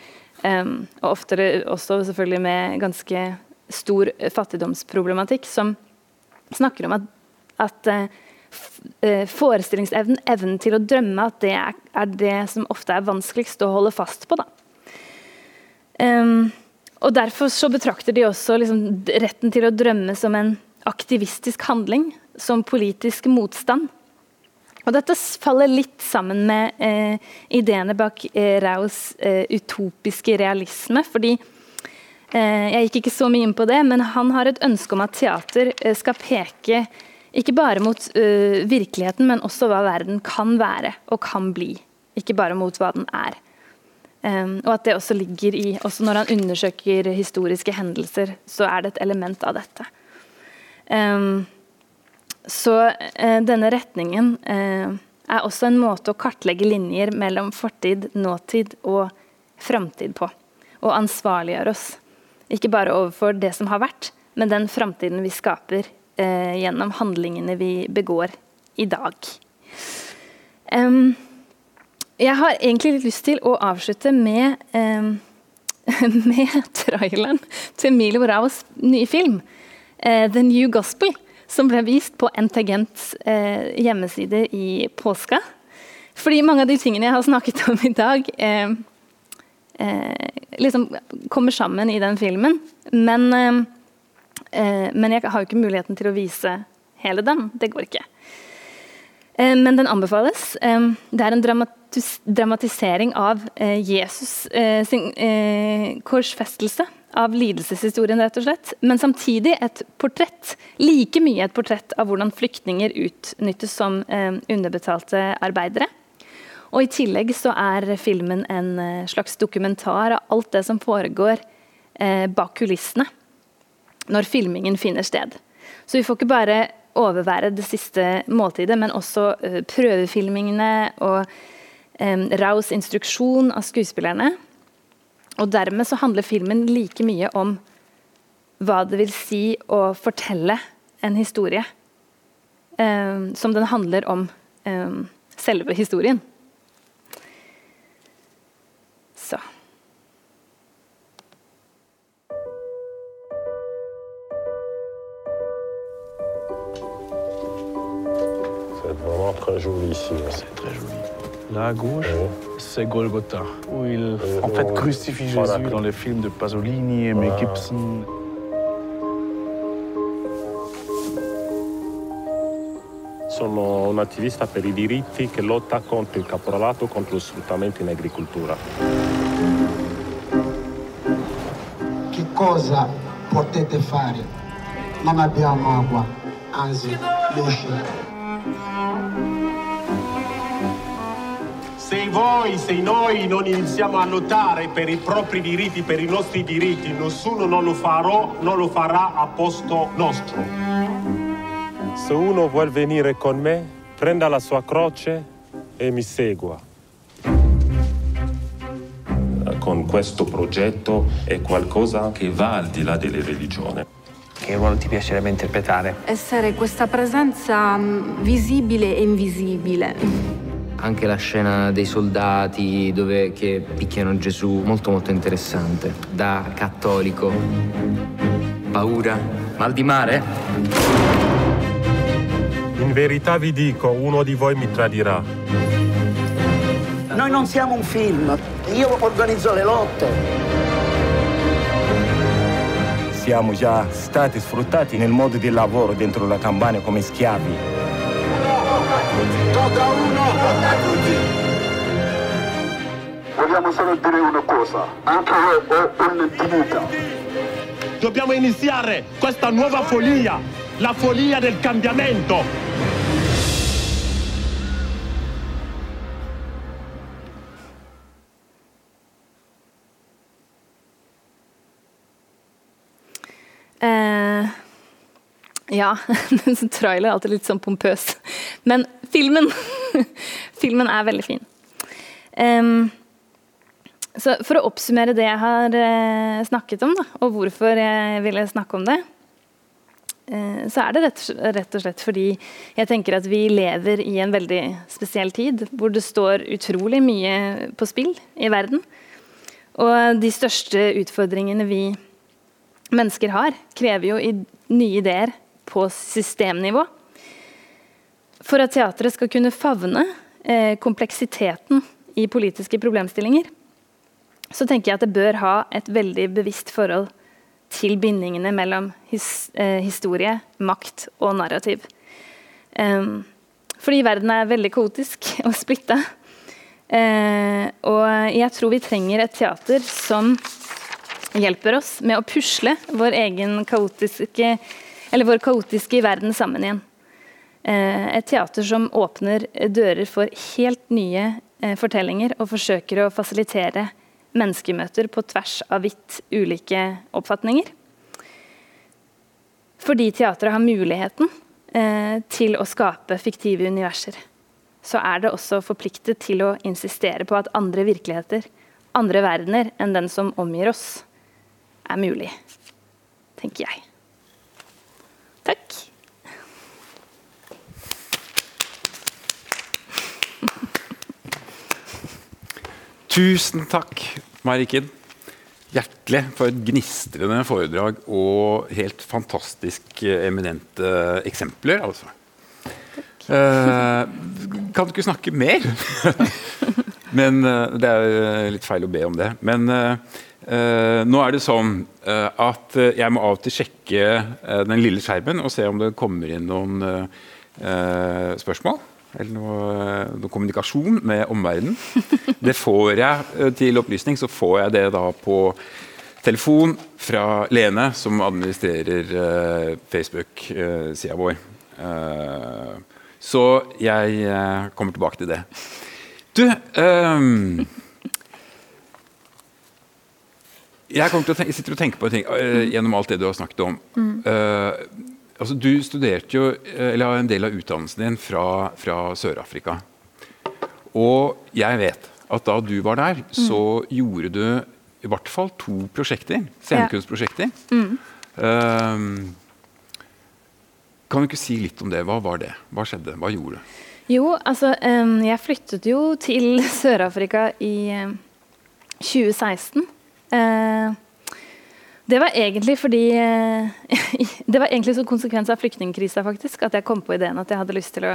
Um, og oftere også selvfølgelig med ganske stor fattigdomsproblematikk, som snakker om at, at uh, forestillingsevnen, evnen til å drømme, at det er, er, det som ofte er vanskeligst å holde fast på. Da. Um, og Derfor så betrakter de også liksom, retten til å drømme som en aktivistisk handling, som politisk motstand. Og Dette faller litt sammen med eh, ideene bak eh, Raus eh, utopiske realisme. fordi eh, Jeg gikk ikke så mye inn på det, men han har et ønske om at teater eh, skal peke ikke bare mot eh, virkeligheten, men også hva verden kan være og kan bli. Ikke bare mot hva den er. Um, og at det også ligger i Også når han undersøker historiske hendelser, så er det et element av dette. Um, så uh, denne retningen uh, er også en måte å kartlegge linjer mellom fortid, nåtid og framtid på. Og ansvarliggjøre oss. Ikke bare overfor det som har vært, men den framtiden vi skaper uh, gjennom handlingene vi begår i dag. Um, jeg har egentlig litt lyst til å avslutte med, eh, med traileren til Milo Raos nye film, eh, 'The New Gospel', som ble vist på NTGents eh, hjemmeside i påska. Fordi mange av de tingene jeg har snakket om i dag, eh, liksom kommer sammen i den filmen. Men, eh, men jeg har jo ikke muligheten til å vise hele den. Det går ikke. Eh, men den anbefales. Eh, det er en dramatisering av eh, Jesus sin korsfestelse. Av lidelseshistorien, rett og slett. Men samtidig et portrett. Like mye et portrett av hvordan flyktninger utnyttes som underbetalte arbeidere. Og I tillegg så er filmen en slags dokumentar av alt det som foregår bak kulissene når filmingen finner sted. Så vi får ikke bare overvære det siste måltidet, men også uh, prøvefilmingene og raus instruksjon av skuespillerne. Og dermed så handler filmen like mye om hva det vil si å fortelle en historie, som den handler om selve historien. Très joli ici. C'est très joli. Là à gauche, c'est Golgotha, où il en fait crucifie Jésus dans les films de Pasolini et Mel Gibson. Sono un attivista per i diritti che lotta contro il caporalato, contro lo sfruttamento in agricoltura. Che cosa potete fare? Non abbiamo acqua, anzi luce. Voi, se noi non iniziamo a lottare per i propri diritti, per i nostri diritti, nessuno non lo, farò, non lo farà a posto nostro. Se uno vuol venire con me, prenda la sua croce e mi segua. Con questo progetto è qualcosa che va al di là delle religioni. Che ruolo ti piacerebbe interpretare? Essere questa presenza mm, visibile e invisibile anche la scena dei soldati dove, che picchiano Gesù, molto molto interessante. Da cattolico. Paura? Mal di mare? In verità vi dico, uno di voi mi tradirà. Noi non siamo un film, io organizzo le lotte. Siamo già stati sfruttati nel modo di lavoro dentro la campagna come schiavi. Tocca uno! Tocca tutti! Vogliamo solo dire una cosa, anche io ho un'intimità. Dobbiamo iniziare questa nuova follia, la follia del cambiamento. Ja. trailer er alltid litt sånn pompøs. Men filmen Filmen er veldig fin. Um, så For å oppsummere det jeg har uh, snakket om, da, og hvorfor jeg ville snakke om det, uh, så er det rett, og slett fordi jeg tenker at vi lever i en veldig spesiell tid, hvor det står utrolig mye på spill i verden. Og de største utfordringene vi mennesker har, krever jo nye ideer på systemnivå. For at teatret skal kunne favne eh, kompleksiteten i politiske problemstillinger, så tenker jeg at det bør ha et veldig bevisst forhold til bindingene mellom his, eh, historie, makt og narrativ. Um, fordi verden er veldig kaotisk og splitta. Uh, og jeg tror vi trenger et teater som hjelper oss med å pusle vår egen kaotiske eller vår kaotiske verden sammen igjen. Eh, et teater som åpner dører for helt nye eh, fortellinger og forsøker å fasilitere menneskemøter på tvers av vidt ulike oppfatninger. Fordi teatret har muligheten eh, til å skape fiktive universer, så er det også forpliktet til å insistere på at andre virkeligheter, andre verdener enn den som omgir oss, er mulig, tenker jeg. Takk. Tusen takk, Marikken. Hjertelig for et gnistrende foredrag og helt fantastisk eh, eminente eksempler. altså. Takk. kan du ikke snakke mer? Men uh, Det er litt feil å be om det. Men nå er det sånn at jeg må av og til sjekke den lille skjermen og se om det kommer inn noen spørsmål. Eller noe, noe kommunikasjon med omverdenen. Det får jeg eh, til opplysning, så får jeg det da på telefon fra Lene, som administrerer uh, Facebook-sida vår. Uh, så jeg uh, kommer tilbake til det. Du um, Jeg til tenke, sitter og tenker på en ting uh, gjennom alt det du har snakket om. Uh, altså Du studerte jo, eller har en del av utdannelsen din fra, fra Sør-Afrika. Og jeg vet at da du var der, Mm. så gjorde du i hvert fall to prosjekter. Scenekunstprosjekter. Mm. Um, kan du ikke si litt om det? Hva var det? Hva skjedde? Hva gjorde du? Jo, altså um, Jeg flyttet jo til Sør-Afrika i um, 2016. Eh, det var egentlig fordi eh, Det var egentlig som konsekvens av flyktningkrisa at jeg kom på ideen at jeg hadde lyst til å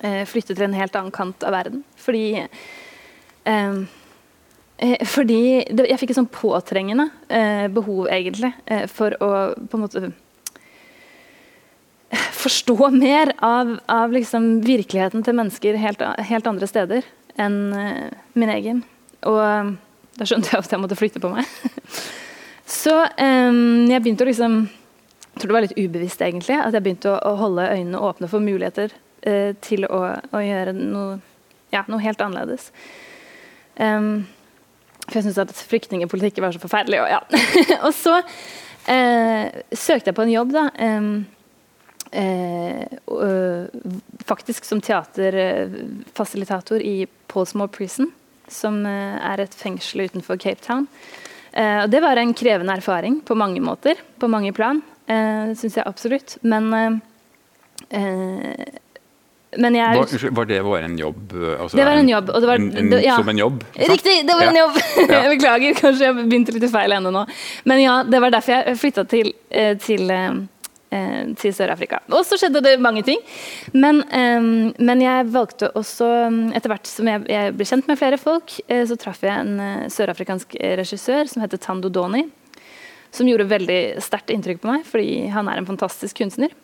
eh, flytte til en helt annen kant av verden. Fordi eh, fordi jeg fikk et sånn påtrengende eh, behov, egentlig, for å på en måte forstå mer av, av liksom virkeligheten til mennesker helt, helt andre steder enn min egen. Og da skjønte jeg at jeg måtte flytte på meg. Så um, jeg begynte å liksom Jeg tror det var litt ubevisst, egentlig, at jeg begynte å, å holde øynene åpne for muligheter uh, til å, å gjøre noe, ja, noe helt annerledes. Um, for jeg syntes at flyktningpolitikk var så forferdelig. Og, ja. og så uh, søkte jeg på en jobb, da. Um, eh, øh, faktisk som teaterfasilitator i Paulsmore Prison, som eh, er et fengsel utenfor Cape Town. Eh, og det var en krevende erfaring på mange måter, på mange plan, uh, syns jeg absolutt. Men eh, eh, men jeg Var, var det bare en jobb? eh, Altså Det var en jobb, det var- en, en, ja. Som en jobb? sant? Riktig, det var en Ja. jobb! Jeg beklager, kanskje jeg begynte litt i feil ende nå. Men ja, det var derfor jeg flytta til, eh, til, eh, eh, til Sør-Afrika. Og så skjedde det mange ting. Men, eh, men jeg valgte også, mm, etter hvert som jeg, jeg ble kjent med flere folk, eh, så traff jeg en eh, sørafrikansk regissør som heter Tando Doni. Som gjorde veldig sterkt inntrykk på meg, fordi han er en fantastisk kunstner.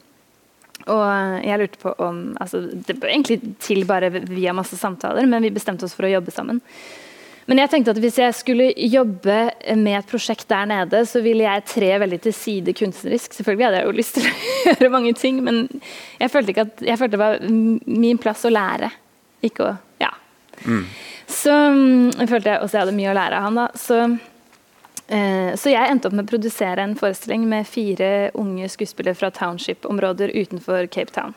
Og jeg lurte på om altså Det ble egentlig til bare via masse samtaler, men vi bestemte oss for å jobbe sammen. Men jeg tenkte at hvis jeg skulle jobbe med et prosjekt der nede, så ville jeg tre veldig til side kunstnerisk. Selvfølgelig hadde jeg jo lyst til å gjøre mange ting, men jeg følte, ikke at, jeg følte det var min plass å lære. Ikke å Ja. Så mm, jeg følte jeg også jeg hadde mye å lære av han, da. Så Eh, Så jeg endte opp med å produsere en forestilling med fire unge skuespillere fra township-områder utenfor Cape Town.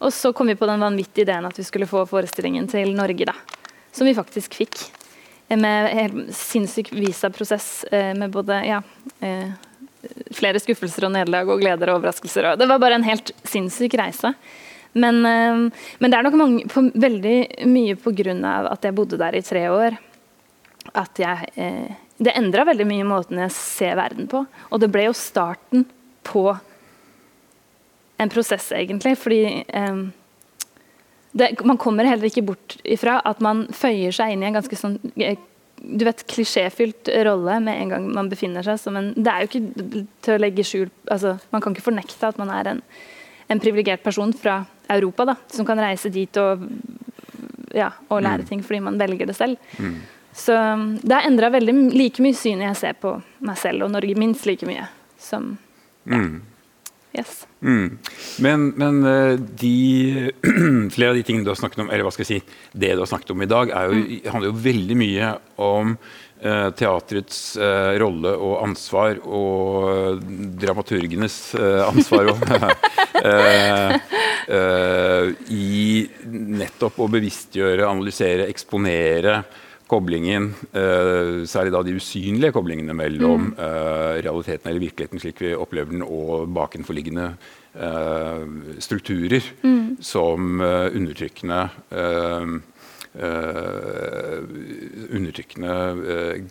Og så kom vi på den vanvittige ideen at vi skulle få forestillingen til Norge, da. Som vi faktisk fikk. Eh, Med helt sinnssyk visaprosess eh, med både ja, eh, flere skuffelser og nederlag og gleder og overraskelser. Det var bare en helt sinnssyk reise. Men, eh, men det er nok mange, på, veldig mye pga. at jeg bodde der i tre år at jeg eh, Det endra veldig mye måten jeg ser verden på. Og det ble jo starten på en prosess, egentlig. Fordi eh, det, man kommer heller ikke bort ifra at man føyer seg inn i en ganske sånn eh, du vet, klisjéfylt rolle med en gang man befinner seg som en Det er jo ikke til å legge skjul altså, Man kan ikke fornekte at man er en, en privilegert person fra Europa da, som kan reise dit og, ja, og lære Mm. ting fordi man velger det selv. Mm. Så det har endra like mye synet jeg ser på meg selv og Norge, minst like mye som Mm. Yes. Mm. Men, men eh, de, flere av de tingene du har snakket om, eller hva skal jeg si, det du har snakket om i dag, jo, handler jo veldig mye om uh, teatrets uh, rolle og ansvar, og dramaturgenes eh, ansvar og, i nettopp å bevisstgjøre, analysere, eksponere koblingen, eh, særlig da de usynlige koblingene mellom eh, realiteten eller virkeligheten slik vi opplever den, og bakenforliggende eh, strukturer Mm. som undertrykkende undertrykkende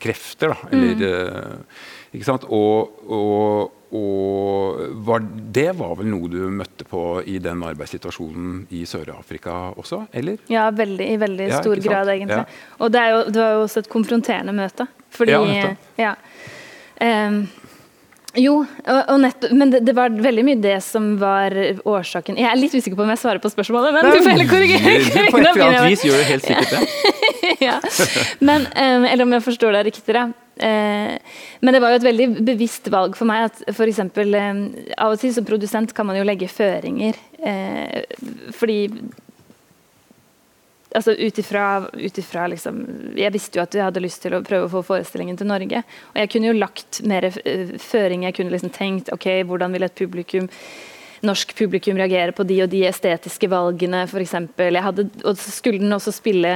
krefter, da. Eller, Mm. Og, og, og var, det var vel noe du møtte på i den arbeidssituasjonen i Sør-Afrika også, eller? Ja, veldig, i veldig Ja, stor grad, egentlig. Ja. Og det, jo, det var jo også et konfronterende møte. Fordi Ja, ja, um, Jo, og, og men det, det, var veldig mye det som var årsaken Jeg er litt usikker på om jeg svarer på spørsmålet, men du får heller korrigere. Du på et eller annet vis gjør du helt sikkert det. ja. men, um, eller om jeg forstår deg riktig, da. Uh, men det var jo et veldig bevisst valg for meg at f.eks. eksempel, av og til som produsent kan man jo legge føringer. Uh, fordi altså ut ifra liksom, Jeg visste jo at jeg hadde lyst til å prøve å få forestillingen til Norge. Og jeg kunne jo lagt mer føringer. Jeg kunne liksom tenkt ok, hvordan vil et publikum norsk publikum reagere på de og de estetiske valgene, f.eks. Og så skulle den også spille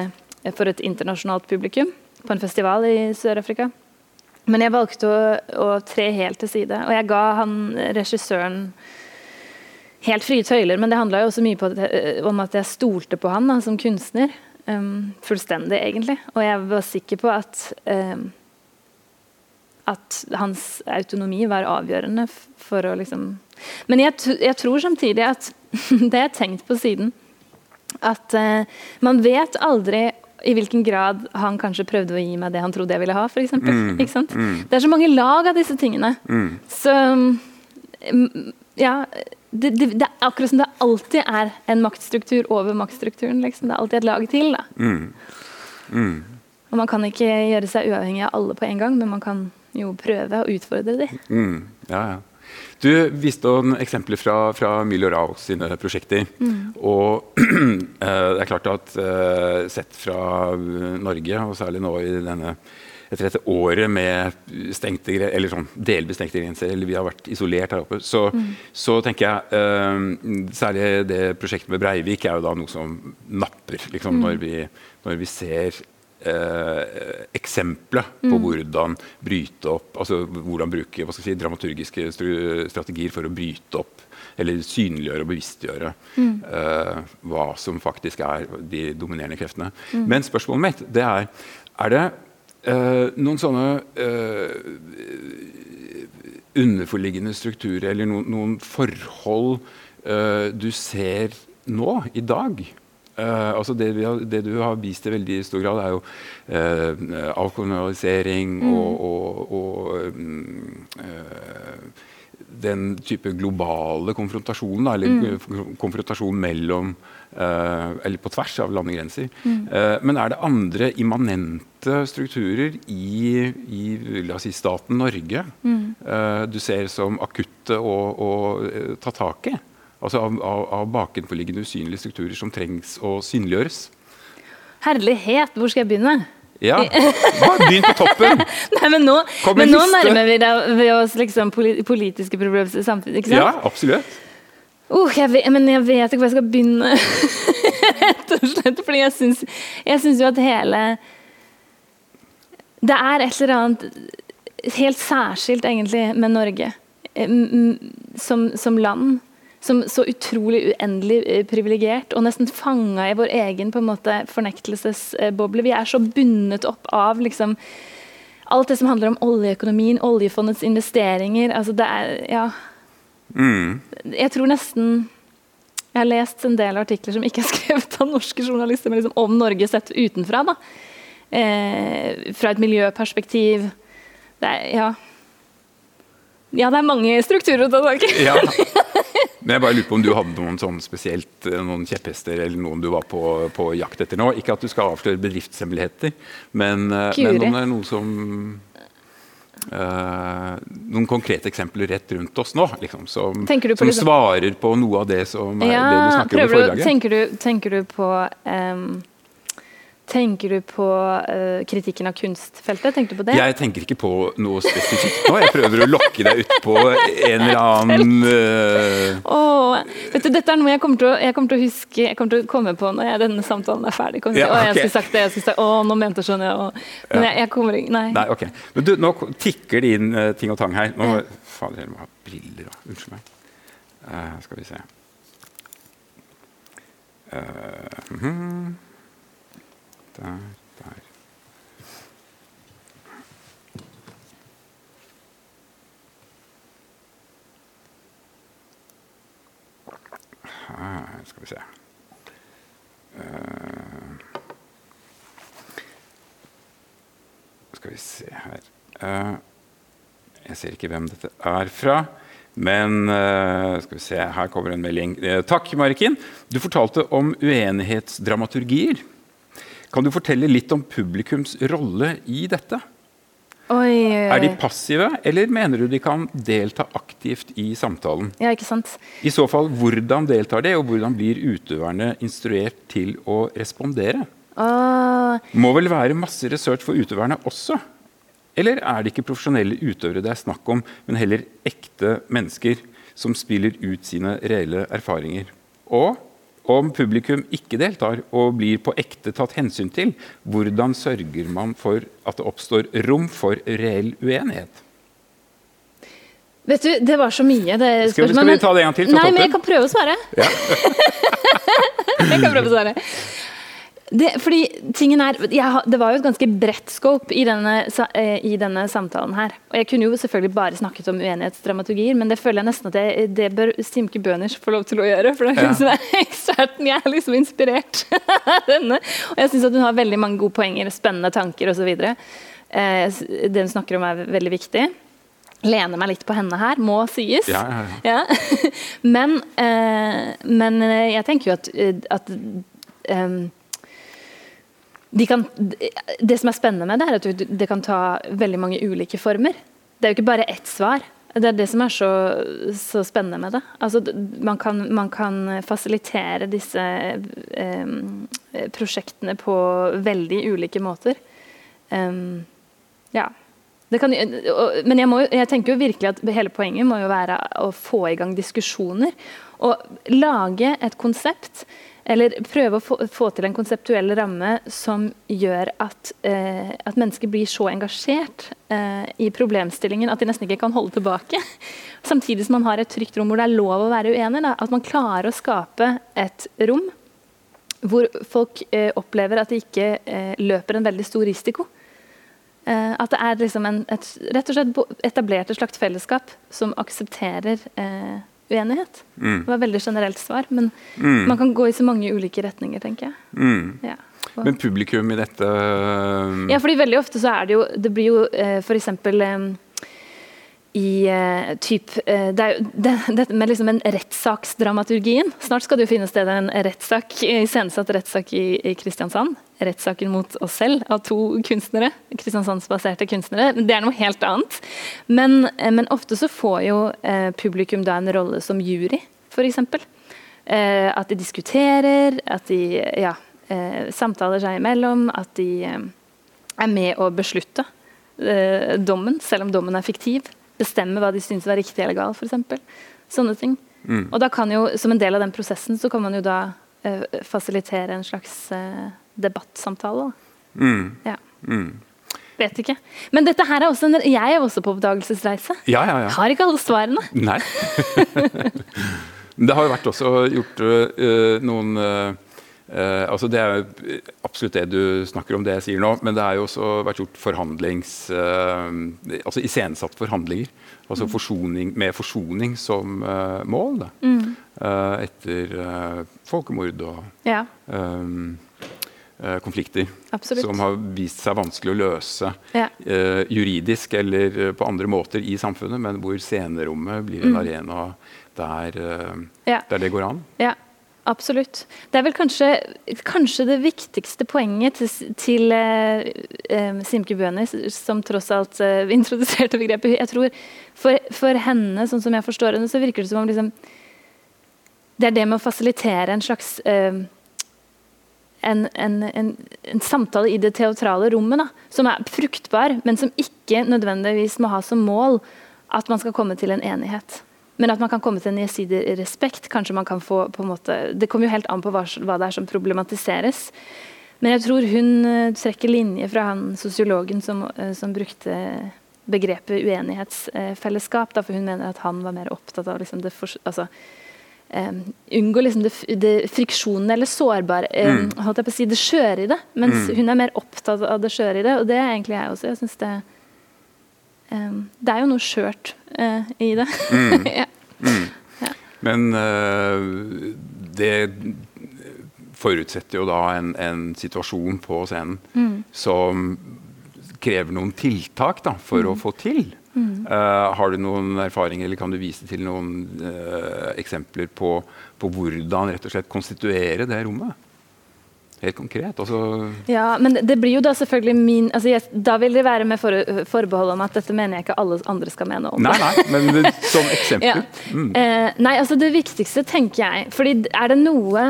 for et internasjonalt publikum på en festival i Sør-Afrika. Men jeg valgte å, å, tre helt til side, og jeg ga han regissøren helt frie tøyler, men det handla jo også mye at eh, om at jeg stolte på han da, som kunstner. Um, fullstendig, egentlig. Og jeg var sikker på at um, at hans autonomi var avgjørende for å liksom Men jeg, jeg tror samtidig at Det har jeg tenkt på siden. At uh, man vet aldri i hvilken grad han kanskje prøvde å gi meg det han trodde jeg ville ha. For eksempel, sant? mm. Det er så mange lag av disse tingene. Mm. Så ja det, det, det, er akkurat som det alltid er en maktstruktur over maktstrukturen. Liksom. Det er alltid et lag til. Mm. Mm. Og Man kan ikke gjøre seg uavhengig av alle på en gang, men man kan jo prøve å utfordre dem. Mm. Ja, ja. Du viste noen eksempler fra, fra Milo Rao sine prosjekter. Mm. Og uh, det er klart at uh, sett fra Norge, og særlig nå i denne etter dette året med stengte, eller sånn delvis stengte grenser, eller vi har vært isolert her oppe, så, mm. så tenker jeg Særlig det prosjektet med Breivik er jo da noe som napper, liksom, mm. når, vi, når, vi, ser uh, eksempler på mm. hvordan bryte opp altså Hvordan bruke si, dramaturgiske strategier for å bryte opp eller synliggjøre og bevisstgjøre mm. eh, hva som faktisk er de dominerende kreftene. Mm. Men spørsmålet mitt det er er det eh, noen sånne uh, underforliggende strukturer eller no, noen forhold uh, du ser nå, i dag. Altså det, har, det, du har vist i veldig stor grad, er jo avkolonialisering mm. og, og, og um, den type globale konfrontasjonen, eller mm. konfrontasjon mellom Uh, eller på tvers av landegrenser. Mm. Uh, men er det andre immanente strukturer i, i la oss si, staten Norge mm. uh, du ser som akutte å, å ta tak i? Altså av, av, av, bakenforliggende usynlige strukturer som trengs å synliggjøres? Herlighet, hvor skal jeg begynne? Ja, begynn på toppen! Nei, men nå, men nå nærmer vi oss liksom politiske problemer samtidig. ikke sant? Ja, absolutt. Uh, jeg vet, men jeg vet ikke hvor jeg skal begynne. Rett og slett. Fordi jeg syns, jeg syns jo at hele Det er et eller annet helt særskilt, egentlig, med Norge eh, som, som land. Som så utrolig uendelig eh, privilegert og nesten fanga i vår egen på en måte fornektelsesboble. Vi er så bundet opp av liksom alt det som handler om oljeøkonomien, oljefondets investeringer. altså det er, ja Mm. Jeg tror nesten Jeg har lest en del artikler som ikke er skrevet av norske journalister, men liksom om Norge sett utenfra. da. Eh, fra et miljøperspektiv. Det er, ja. ja, det er mange strukturer å ta tak i. ja. Men jeg bare lurer på om du hadde noen sånn spesielt eh, noen kjepphester eller noen du var på, på, jakt etter nå. Ikke at du skal avsløre bedriftshemmeligheter, men, eh, men om det er noen som Uh, noen konkrete eksempler rett rundt oss nå, liksom, som, som liksom, svarer på noe av det som er ja, det du snakker om i foredraget. Tenker du, tenker du på um, Tenker du på uh, kritikken av kunstfeltet? Tenker du på det? Jeg tenker ikke på noe spesifikt nå. Jeg prøver å lokke deg utpå en eller annen uh... oh, vet du, Dette er noe jeg kommer, til å, jeg kommer til å huske Jeg kommer til å komme på når jeg, denne samtalen er ferdig. Ja, okay. jeg skulle sagt det, jeg skulle sagt, å, nå mente jeg sånn, ja. Men jeg, jeg, kommer ikke Nei. nei ok. Men du, nå tikker det inn uh, ting og tang her. Nå, ja. Fader, jeg må ha briller òg. Unnskyld meg. skal vi se. Uh, mm -hmm. Der, der. Her skal vi se. Uh, skal vi se her uh, Jeg ser ikke hvem dette er fra. Men uh, skal vi se, her kommer en melding. Takk, Marikin. Du fortalte om uenighetsdramaturgier. Kan du fortelle litt om publikums rolle i dette? Oi, oi. er de passive, eller mener du de kan delta aktivt i samtalen? Ja, ikke sant? I så fall, hvordan deltar de, og hvordan blir utøverne instruert til å respondere? Åh. Må vel være masse research for utøverne også? Eller er det ikke profesjonelle utøvere det er snakk om, men heller ekte mennesker som spiller ut sine reelle erfaringer? Og om publikum ikke deltar og blir på ekte tatt hensyn til, hvordan sørger man for at det oppstår rom for reell uenighet? Vet du, Det var så mye. det Skal, skal vi ta det en gang til? Nei, men jeg kan prøve å svare. Ja. jeg kan prøve å svare. Det, fordi tingen er, jeg, det var jo et ganske bredt scope i denne, i denne, samtalen her. Og Jeg kunne jo selvfølgelig bare snakket om uenighetsdramaturgier, men det føler jeg nesten at det, det bør Simke Bøners få lov til å gjøre. For det er hun ja. som er eksperten. Jeg er liksom inspirert av denne. Og jeg syns hun har veldig mange gode poenger, spennende tanker osv. Eh, det hun snakker om er veldig viktig. Lener meg litt på henne her, må sies. Ja, ja, ja. men, eh, men, jeg tenker jo at, at de kan, det som er spennende med det, er at det kan ta veldig mange ulike former. Det er jo ikke bare ett svar. Det er det som er så, så spennende med det. Altså, man, kan, kan fasilitere disse eh, prosjektene på veldig ulike måter. Um, ja. Kan, men jeg, må, jeg, tenker jo virkelig at hele poenget må jo være å få i gang diskusjoner. Og lage et konsept eller prøve å få, få, til en konseptuell ramme som gjør at, eh, at mennesker blir så engasjert eh, i problemstillingen at de nesten ikke kan holde tilbake. Samtidig som man har et trygt rom hvor det er lov å være uenig. Da. At man klarer å skape et rom hvor folk eh, opplever at de ikke eh, løper en veldig stor risiko. Eh, at det er liksom en, et, rett og slett etablert et slags fellesskap som aksepterer eh, uenighet. Mm. Det var et veldig generelt svar, men mm. man kan gå i så mange ulike retninger, tenker jeg. Mm. Ja. Men publikum i dette Ja, fordi veldig ofte så er det jo Det blir jo eh, f.eks. Eh, i uh, typ, uh, det er det, det, med liksom en rettssaksdramaturgien. Snart skal det finne sted en rettssak, iscenesatt rettssak i, i Kristiansand. Rettssaken mot oss selv av to kunstnere. Kristiansandsbaserte kunstnere. Det er noe helt annet. Men, uh, men ofte så får jo publikum da en rolle som jury, f.eks. Uh, at de diskuterer, at de ja, samtaler seg imellom, at de er med å beslutte dommen, selv om dommen er fiktiv bestemme hva de syns var riktig eller galt, f.eks. Sånne ting. Mm. Og da kan jo, Som en del av den prosessen så kan man jo da eh, fasilitere en slags eh, debattsamtale. Mm. Ja. Mm. Vet ikke. Men dette her er også en, jeg er også på oppdagelsesreise. Ja, ja, ja. Har ikke alle svarene. Nei. det har jo vært også gjort øh, noen Uh, altså Det er absolutt det du snakker om, det jeg sier nå. Men det har jo også vært gjort forhandlings... Eh, altså iscenesatt forhandlinger. Altså mm. forsoning, med forsoning som eh, mål. Mm. etter folkemord og ja. konflikter. Absolutt. Som har vist seg vanskelig å løse ja. juridisk eller på andre måter i samfunnet, men hvor scenerommet blir en mm. arena der, ja. der det går an. Ja. Absolutt. Det er vel kanskje, kanskje det viktigste poenget til, til uh, Simke Bøhner, som tross alt uh, introduserte begrepet. Jeg tror for, for, henne, sånn som jeg forstår henne, så virker det som om liksom, det er det med å fasilitere en slags en, en, en, en, samtale i det teatrale rommet, da, som er fruktbar, men som ikke nødvendigvis må ha som mål at man skal komme til en enighet. Men at man kan komme til en gjensidig respekt. kanskje man kan få på en måte, Det kommer jo helt an på hva, hva, det er som problematiseres. Men jeg tror hun uh, trekker linje fra han sosiologen som, uh, som brukte begrepet uenighetsfellesskap. Uh, for hun mener at han var mer opptatt av liksom, det for, altså, um, Unngå liksom det, det friksjonen eller sårbare um, mm. holdt jeg på å si, det skjøre i det. Mens mm. hun er mer opptatt av det skjøre i det. Og det er egentlig jeg også. jeg synes det det er jo noe skjørt uh, i det. Mm. ja. mm. Ja. Men uh, det forutsetter jo da en, en situasjon på scenen mm. som krever noen tiltak da, for å mm. få til Mm. Uh, har du noen erfaringer, eller kan du vise til noen uh, eksempler på, på hvordan rett og slett konstituere det rommet? Helt konkret. Altså, Ja, men det blir jo da selvfølgelig min altså jeg, Da vil det være med for, forbehold om at dette mener jeg ikke alle andre skal mene om. nei, nei, men det- som eksempel. Ja. Mm. Eh, nei, altså det viktigste tenker jeg fordi er det noe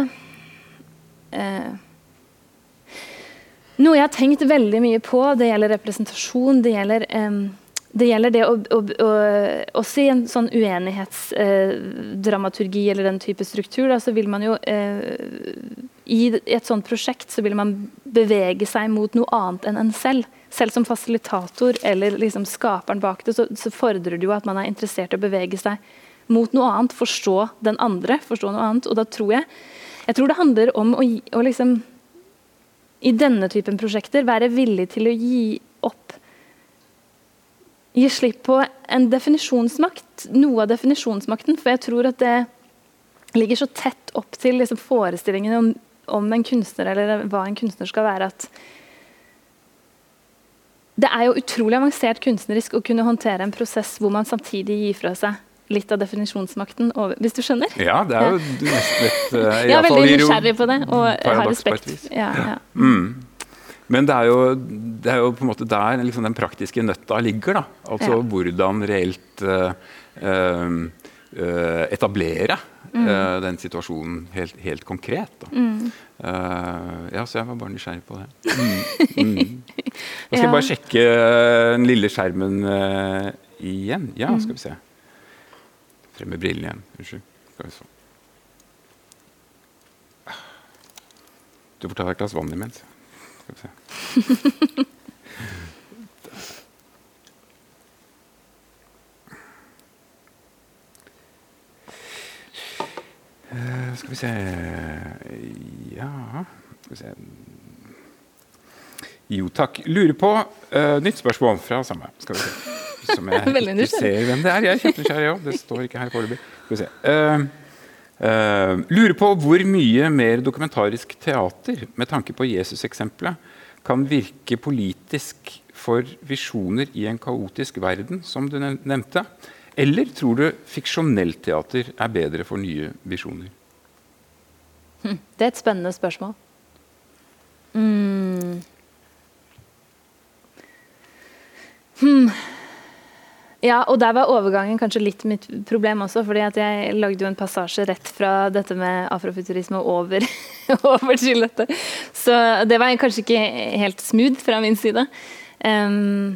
eh, Noe jeg har tenkt veldig mye på, det gjelder representasjon, det gjelder em, det gjelder det å, å, å, også i en sånn uenighetsdramaturgi eller den type struktur, da, så vil man jo eh, I et sånt prosjekt så vil man bevege seg mot noe annet enn en selv. Selv som fasilitator eller liksom skaperen bak det, så, så fordrer det jo at man er interessert i å bevege seg mot noe annet, forstå den andre, forstå noe annet. Og da tror jeg Jeg tror det handler om å, å liksom I denne typen prosjekter være villig til å gi opp Gi slipp på en definisjonsmakt, noe av definisjonsmakten. For jeg tror at det ligger så tett opp til liksom forestillingen om, om en kunstner, eller hva en kunstner skal være, at det er jo utrolig avansert kunstnerisk å kunne håndtere en prosess hvor man samtidig gir fra seg litt av definisjonsmakten over, hvis du skjønner? Ja, det er jo nesten litt uh, Jeg er veldig nysgjerrig på det, og har respekt. Ja, ja. Mm. Men det er, jo, det er jo på en måte der liksom den praktiske nøtta ligger. da. Altså Ja. hvordan reelt uh, eh, etablere Mm. uh, den situasjonen helt, helt konkret. Da. Mm. Ja, så jeg var bare nysgjerrig på det. Mm. Mm. Nå skal jeg bare sjekke den lille skjermen igjen. Ja, Mm. skal vi se. Frem med brillene igjen. Unnskyld. Skal vi se. Du får ta et glass vann imens. Skal vi se. Uh, skal vi se Ja Skal vi se Jo takk. Lurer på uh, Nytt spørsmål fra samme. Skal vi se. Som jeg ikke ser hvem det er. Jeg er kjempenysgjerrig òg. Det står ikke her foreløpig. Skal vi se. Eh, eh, lurer på hvor mye mer dokumentarisk teater, med tanke på Jesus-eksempelet, kan virke politisk for visjoner i en kaotisk verden, som du nevnte? Eller tror du fiksjonelt teater er bedre for nye visjoner? Hm, Det er et spennende spørsmål. Mm. Hmm. Ja, og der var overgangen kanskje litt mitt problem også, fordi at jeg lagde jo en passasje rett fra dette med afrofuturisme over, over til dette. Så det var kanskje ikke helt smooth fra min side. Um,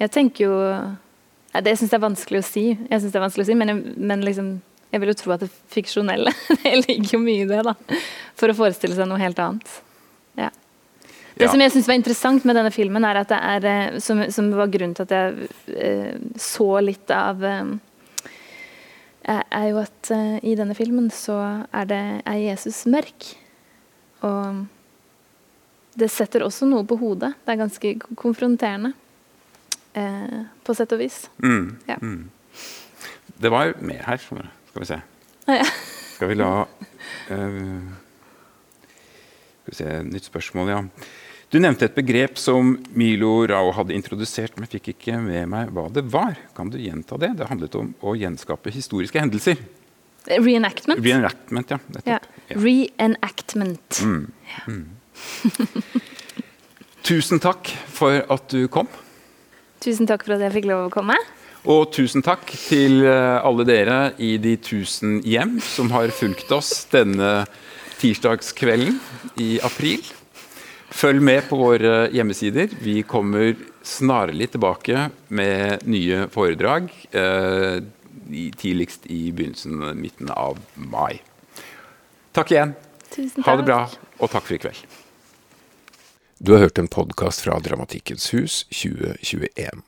jeg tenker jo ja, Det syns jeg er vanskelig å si, Jeg synes det er vanskelig å si men, jeg, men liksom, jeg vil jo tro at det fiksjonelle det ligger jo mye i det. da, For å forestille seg noe helt annet. Det Ja. som jeg synes var interessant med denne filmen, er at det er, eh, som, som var grunnen til at jeg eh, så litt av eh, er jo at eh, i denne filmen så er, det, er Jesus mørk. Og det setter også noe på hodet. Det er ganske konfronterende. Eh, på sett og vis. Mm. Ja. Mm. Det var mer her. Skal vi se. Ah, ja. Skal vi la uh, Skal vi se, Nytt spørsmål, ja. Du nevnte et begrep som Milo Rao hadde introdusert, men fikk ikke med meg hva det var. Kan du gjenta det? Det handlet om å gjenskape historiske hendelser. Reenactment. Reenactment, ja. Nettopp. Ja. Reenactment. Mm. Mm. Tusen takk for at du kom. Tusen takk for at jeg fikk lov å komme. Og tusen takk til eh, alle dere i de tusen hjem som har fulgt oss denne tirsdagskvelden i april. Følg med på våre hjemmesider. Vi kommer snarlig tilbake med nye foredrag. Eh, tidligst i begynnelsen, midten av mai. Takk igjen. Tusen takk. Ha det bra, og takk for i kveld. Du har hørt en podkast fra Dramatikkens hus 2021.